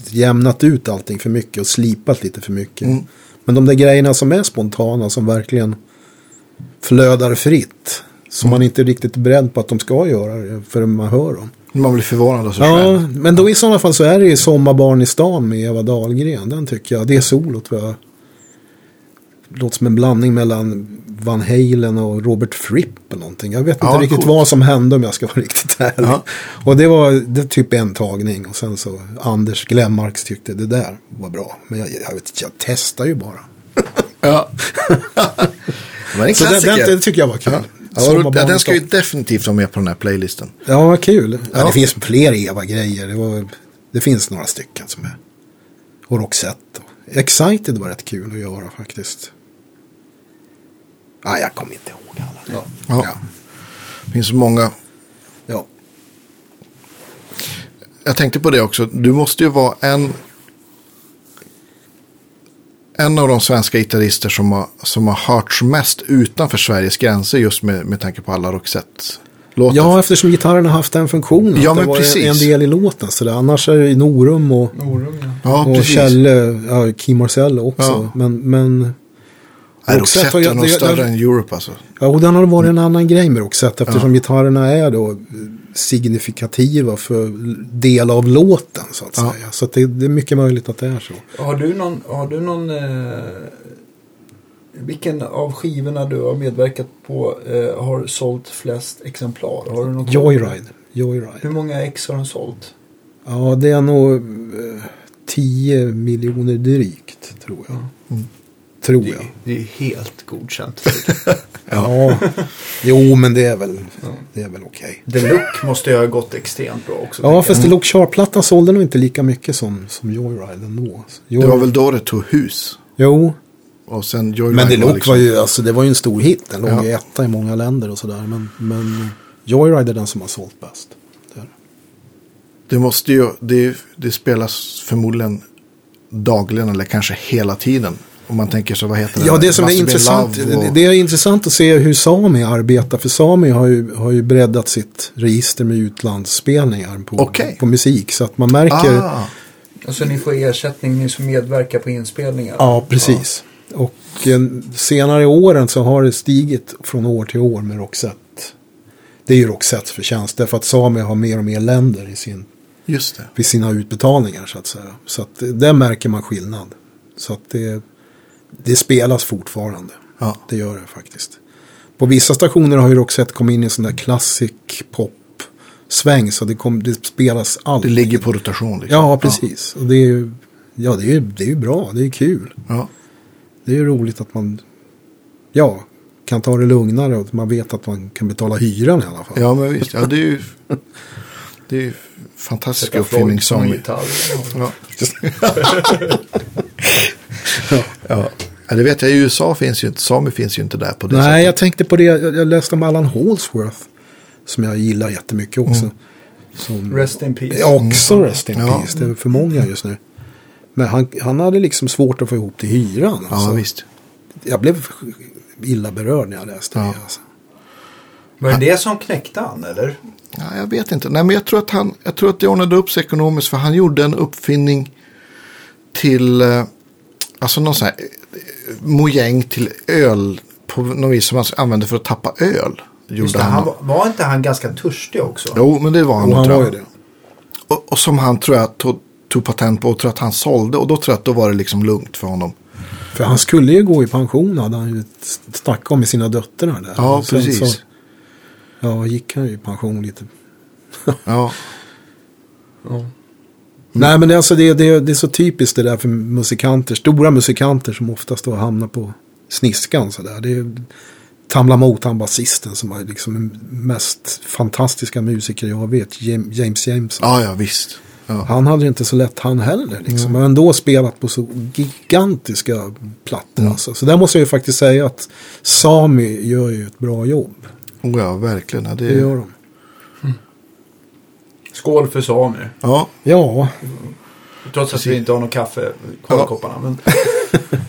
jämnat ut allting för mycket och slipat lite för mycket. Mm. Men de där grejerna som är spontana, som verkligen flödar fritt. Som man inte är riktigt beredd på att de ska göra förrän man hör dem. Man blir förvånad av sig Ja, själv. men då i sådana fall så är det ju Sommarbarn i stan med Eva Dahlgren. Den tycker jag, det solot var... Låter som en blandning mellan Van Halen och Robert Fripp eller någonting. Jag vet inte Ja, riktigt coolt. vad som hände om jag ska vara [laughs] riktigt ärlig. Ja. Och det var det typ en tagning. Och sen så Anders Glenmarks tyckte det där var bra. Men jag, jag, vet, inte, jag testar ju bara. Ja. [laughs] [laughs] Men en Så den, klassiker. den, den tycker jag var kul. Ja. Ja, den ska ju definitivt vara med på den här playlisten. Ja, vad kul. Ja. Ja. det finns fler Eva-grejer. Det, var, det finns några stycken som är. Och Roxette. Excited var rätt kul att göra faktiskt. Nej, jag kommer inte ihåg alla. Ja. Ja. Ja. Det finns så många. ja. Jag tänkte på det också. Du måste ju vara en. En av de svenska gitarrister som har, som har hörts mest utanför Sveriges gränser just med, med tanke på alla Roxette-låtar. ja, eftersom gitarren har haft den funktionen. Ja, att det men var precis. en del i låten. Så det, annars är det Norum och, Norum, ja. ja och precis. Kjelle, ja, Kim Marcello också. Ja. Men, men Nej, Roxette Roxette är nog större det- än Europe alltså. Ja, och den har varit en annan grej med Roxette eftersom gitarrerna är då signifikativa för del av låten så att Ja. säga. Så att det, det är mycket möjligt att det är så. Har du någon, har du någon eh, vilken av skivorna du har medverkat på eh, har sålt flest exemplar? Har du någon? Joyride. Joyride. Hur många ex har den sålt? Ja, det är nog eh, 10 miljoner drygt tror jag. Mm. Tror Det, jag. det är helt godkänt. [laughs] Ja. jo, men det är väl, det är väl okej. The Look måste ju ha gått extremt bra också. Ja, fast. Look Sharp-plattan sålde nog inte lika mycket som, som Joyride ändå. Det var Joyride- väl då det tog hus. Jo, Och sen Joyride Men The Look liksom- var ju, alltså det var ju en stor hit. Den låg Ja. ju etta i många länder och sådär. Men, men Joyride är den som har sålt bäst. Det. Det måste ju, det, det spelas förmodligen dagligen eller kanske hela tiden. Om man tänker så, vad heter den? Ja, det som är intressant, och- det, det är intressant att se hur Sami arbetar. För Sami har ju, har ju breddat sitt register med utlandsspelningar på, Okej. på musik. Så att man märker, Ah, Alltså ni får ersättning, ni som medverkar på inspelningar. ja precis. Och eh, senare i åren så har det stigit från år till år med Roxette. Det är ju Roxettes förtjänst. Därför att Sami har mer och mer länder i sin just det. vid sina utbetalningar så att säga. Så att eh, där märker man skillnad. Så att det, det spelas fortfarande. Ja. Det gör det faktiskt. På vissa stationer har ju Roxette kommit in i en sån där classic pop sväng så det, kom, det spelas Det alltid. ligger på rotation. Liksom. Ja, precis. Och det är ju, ja, det är, ju- det är bra. Det är kul. Ja. Det är ju roligt att man ja, kan ta det lugnare och att man vet att man kan betala hyran i alla fall. ja, men visst. Ja, det är ju, det är ju fantastisk uppfinning som. Ja. [laughs] [laughs] ja. ja, det vet jag. I USA finns ju inte, Sami finns ju inte där på det Nej, sättet. jag tänkte på det. Jag läste om Allan Holsworth. Som jag gillar jättemycket också. Mm. Som, Rest in peace. Också Rest in Ja. Peace. Det är för många just nu. Men han, han hade liksom svårt att få ihop till hyran. Ja, alltså. visst. Jag blev illa berörd när jag läste Ja. det. Alltså. Var det det som knäckte han eller? Ja, jag vet inte. Nej, men jag tror att han, jag tror att det ordnade upp sig ekonomiskt för han gjorde en uppfinning till, eh, alltså någon sån här eh, mojäng till öl på något vis som man använde för att tappa öl. Gjorde Just det, han. han var, var inte han ganska törstig också? Jo, men det var han Och nog, han tror var det. och, och som han tror jag tog, tog patent på och tror att han sålde. Och då tror jag att då var det liksom lugnt för honom. För han skulle ju gå i pension hade han ju snackat om med sina döttrar där. Ja, sen precis. Så, ja, gick han ju i pension lite. Ja, [laughs] Nej, men alltså, det, det, det är så typiskt det där för musikanter. Stora musikanter som oftast då hamnar på sniskan sådär. Det är Tamla Motown, basisten, som var liksom den mest fantastiska musiker jag vet. Jam- James Jameson. ja, ja visst. Ja. Han hade inte så lätt han heller. Liksom. Men ändå spelat på så gigantiska plattor. Alltså. Så där måste jag ju faktiskt säga att Sami gör ju ett bra jobb. Oh, ja, verkligen. Ja, Det det, gör de. Skål för samer. ja, Ja, Trots att vi inte har någon kaffe kvar i kopparna. Men... [laughs]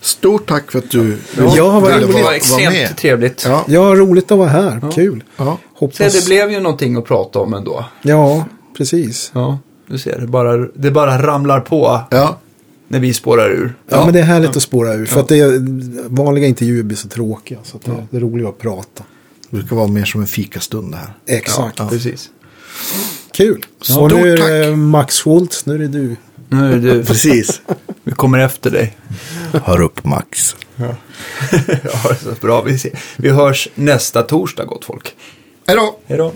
stort tack för att du Ja, vad ville roligt. Det var extremt trevligt. Ja, ja roligt att vara här. Kul. ja. Hoppas... Se, det blev ju någonting att prata om ändå. Ja, precis. Ja, du ser. Det bara, det bara ramlar på ja. när vi spårar ur. Ja, men det är härligt att spåra ur. För att det är, vanliga intervjuer blir så tråkiga. Så att det, det är roligt att prata. Det brukar vara mer som en fikastund det här. Exakt. Precis. Kul. Och nu är det Max Schultz, nu är det du. Nu är du, Precis. vi kommer efter dig. Hör upp Max. Ja, [laughs] så bra. Vi, ser. vi hörs nästa torsdag, gott folk. Hej då! Hej då.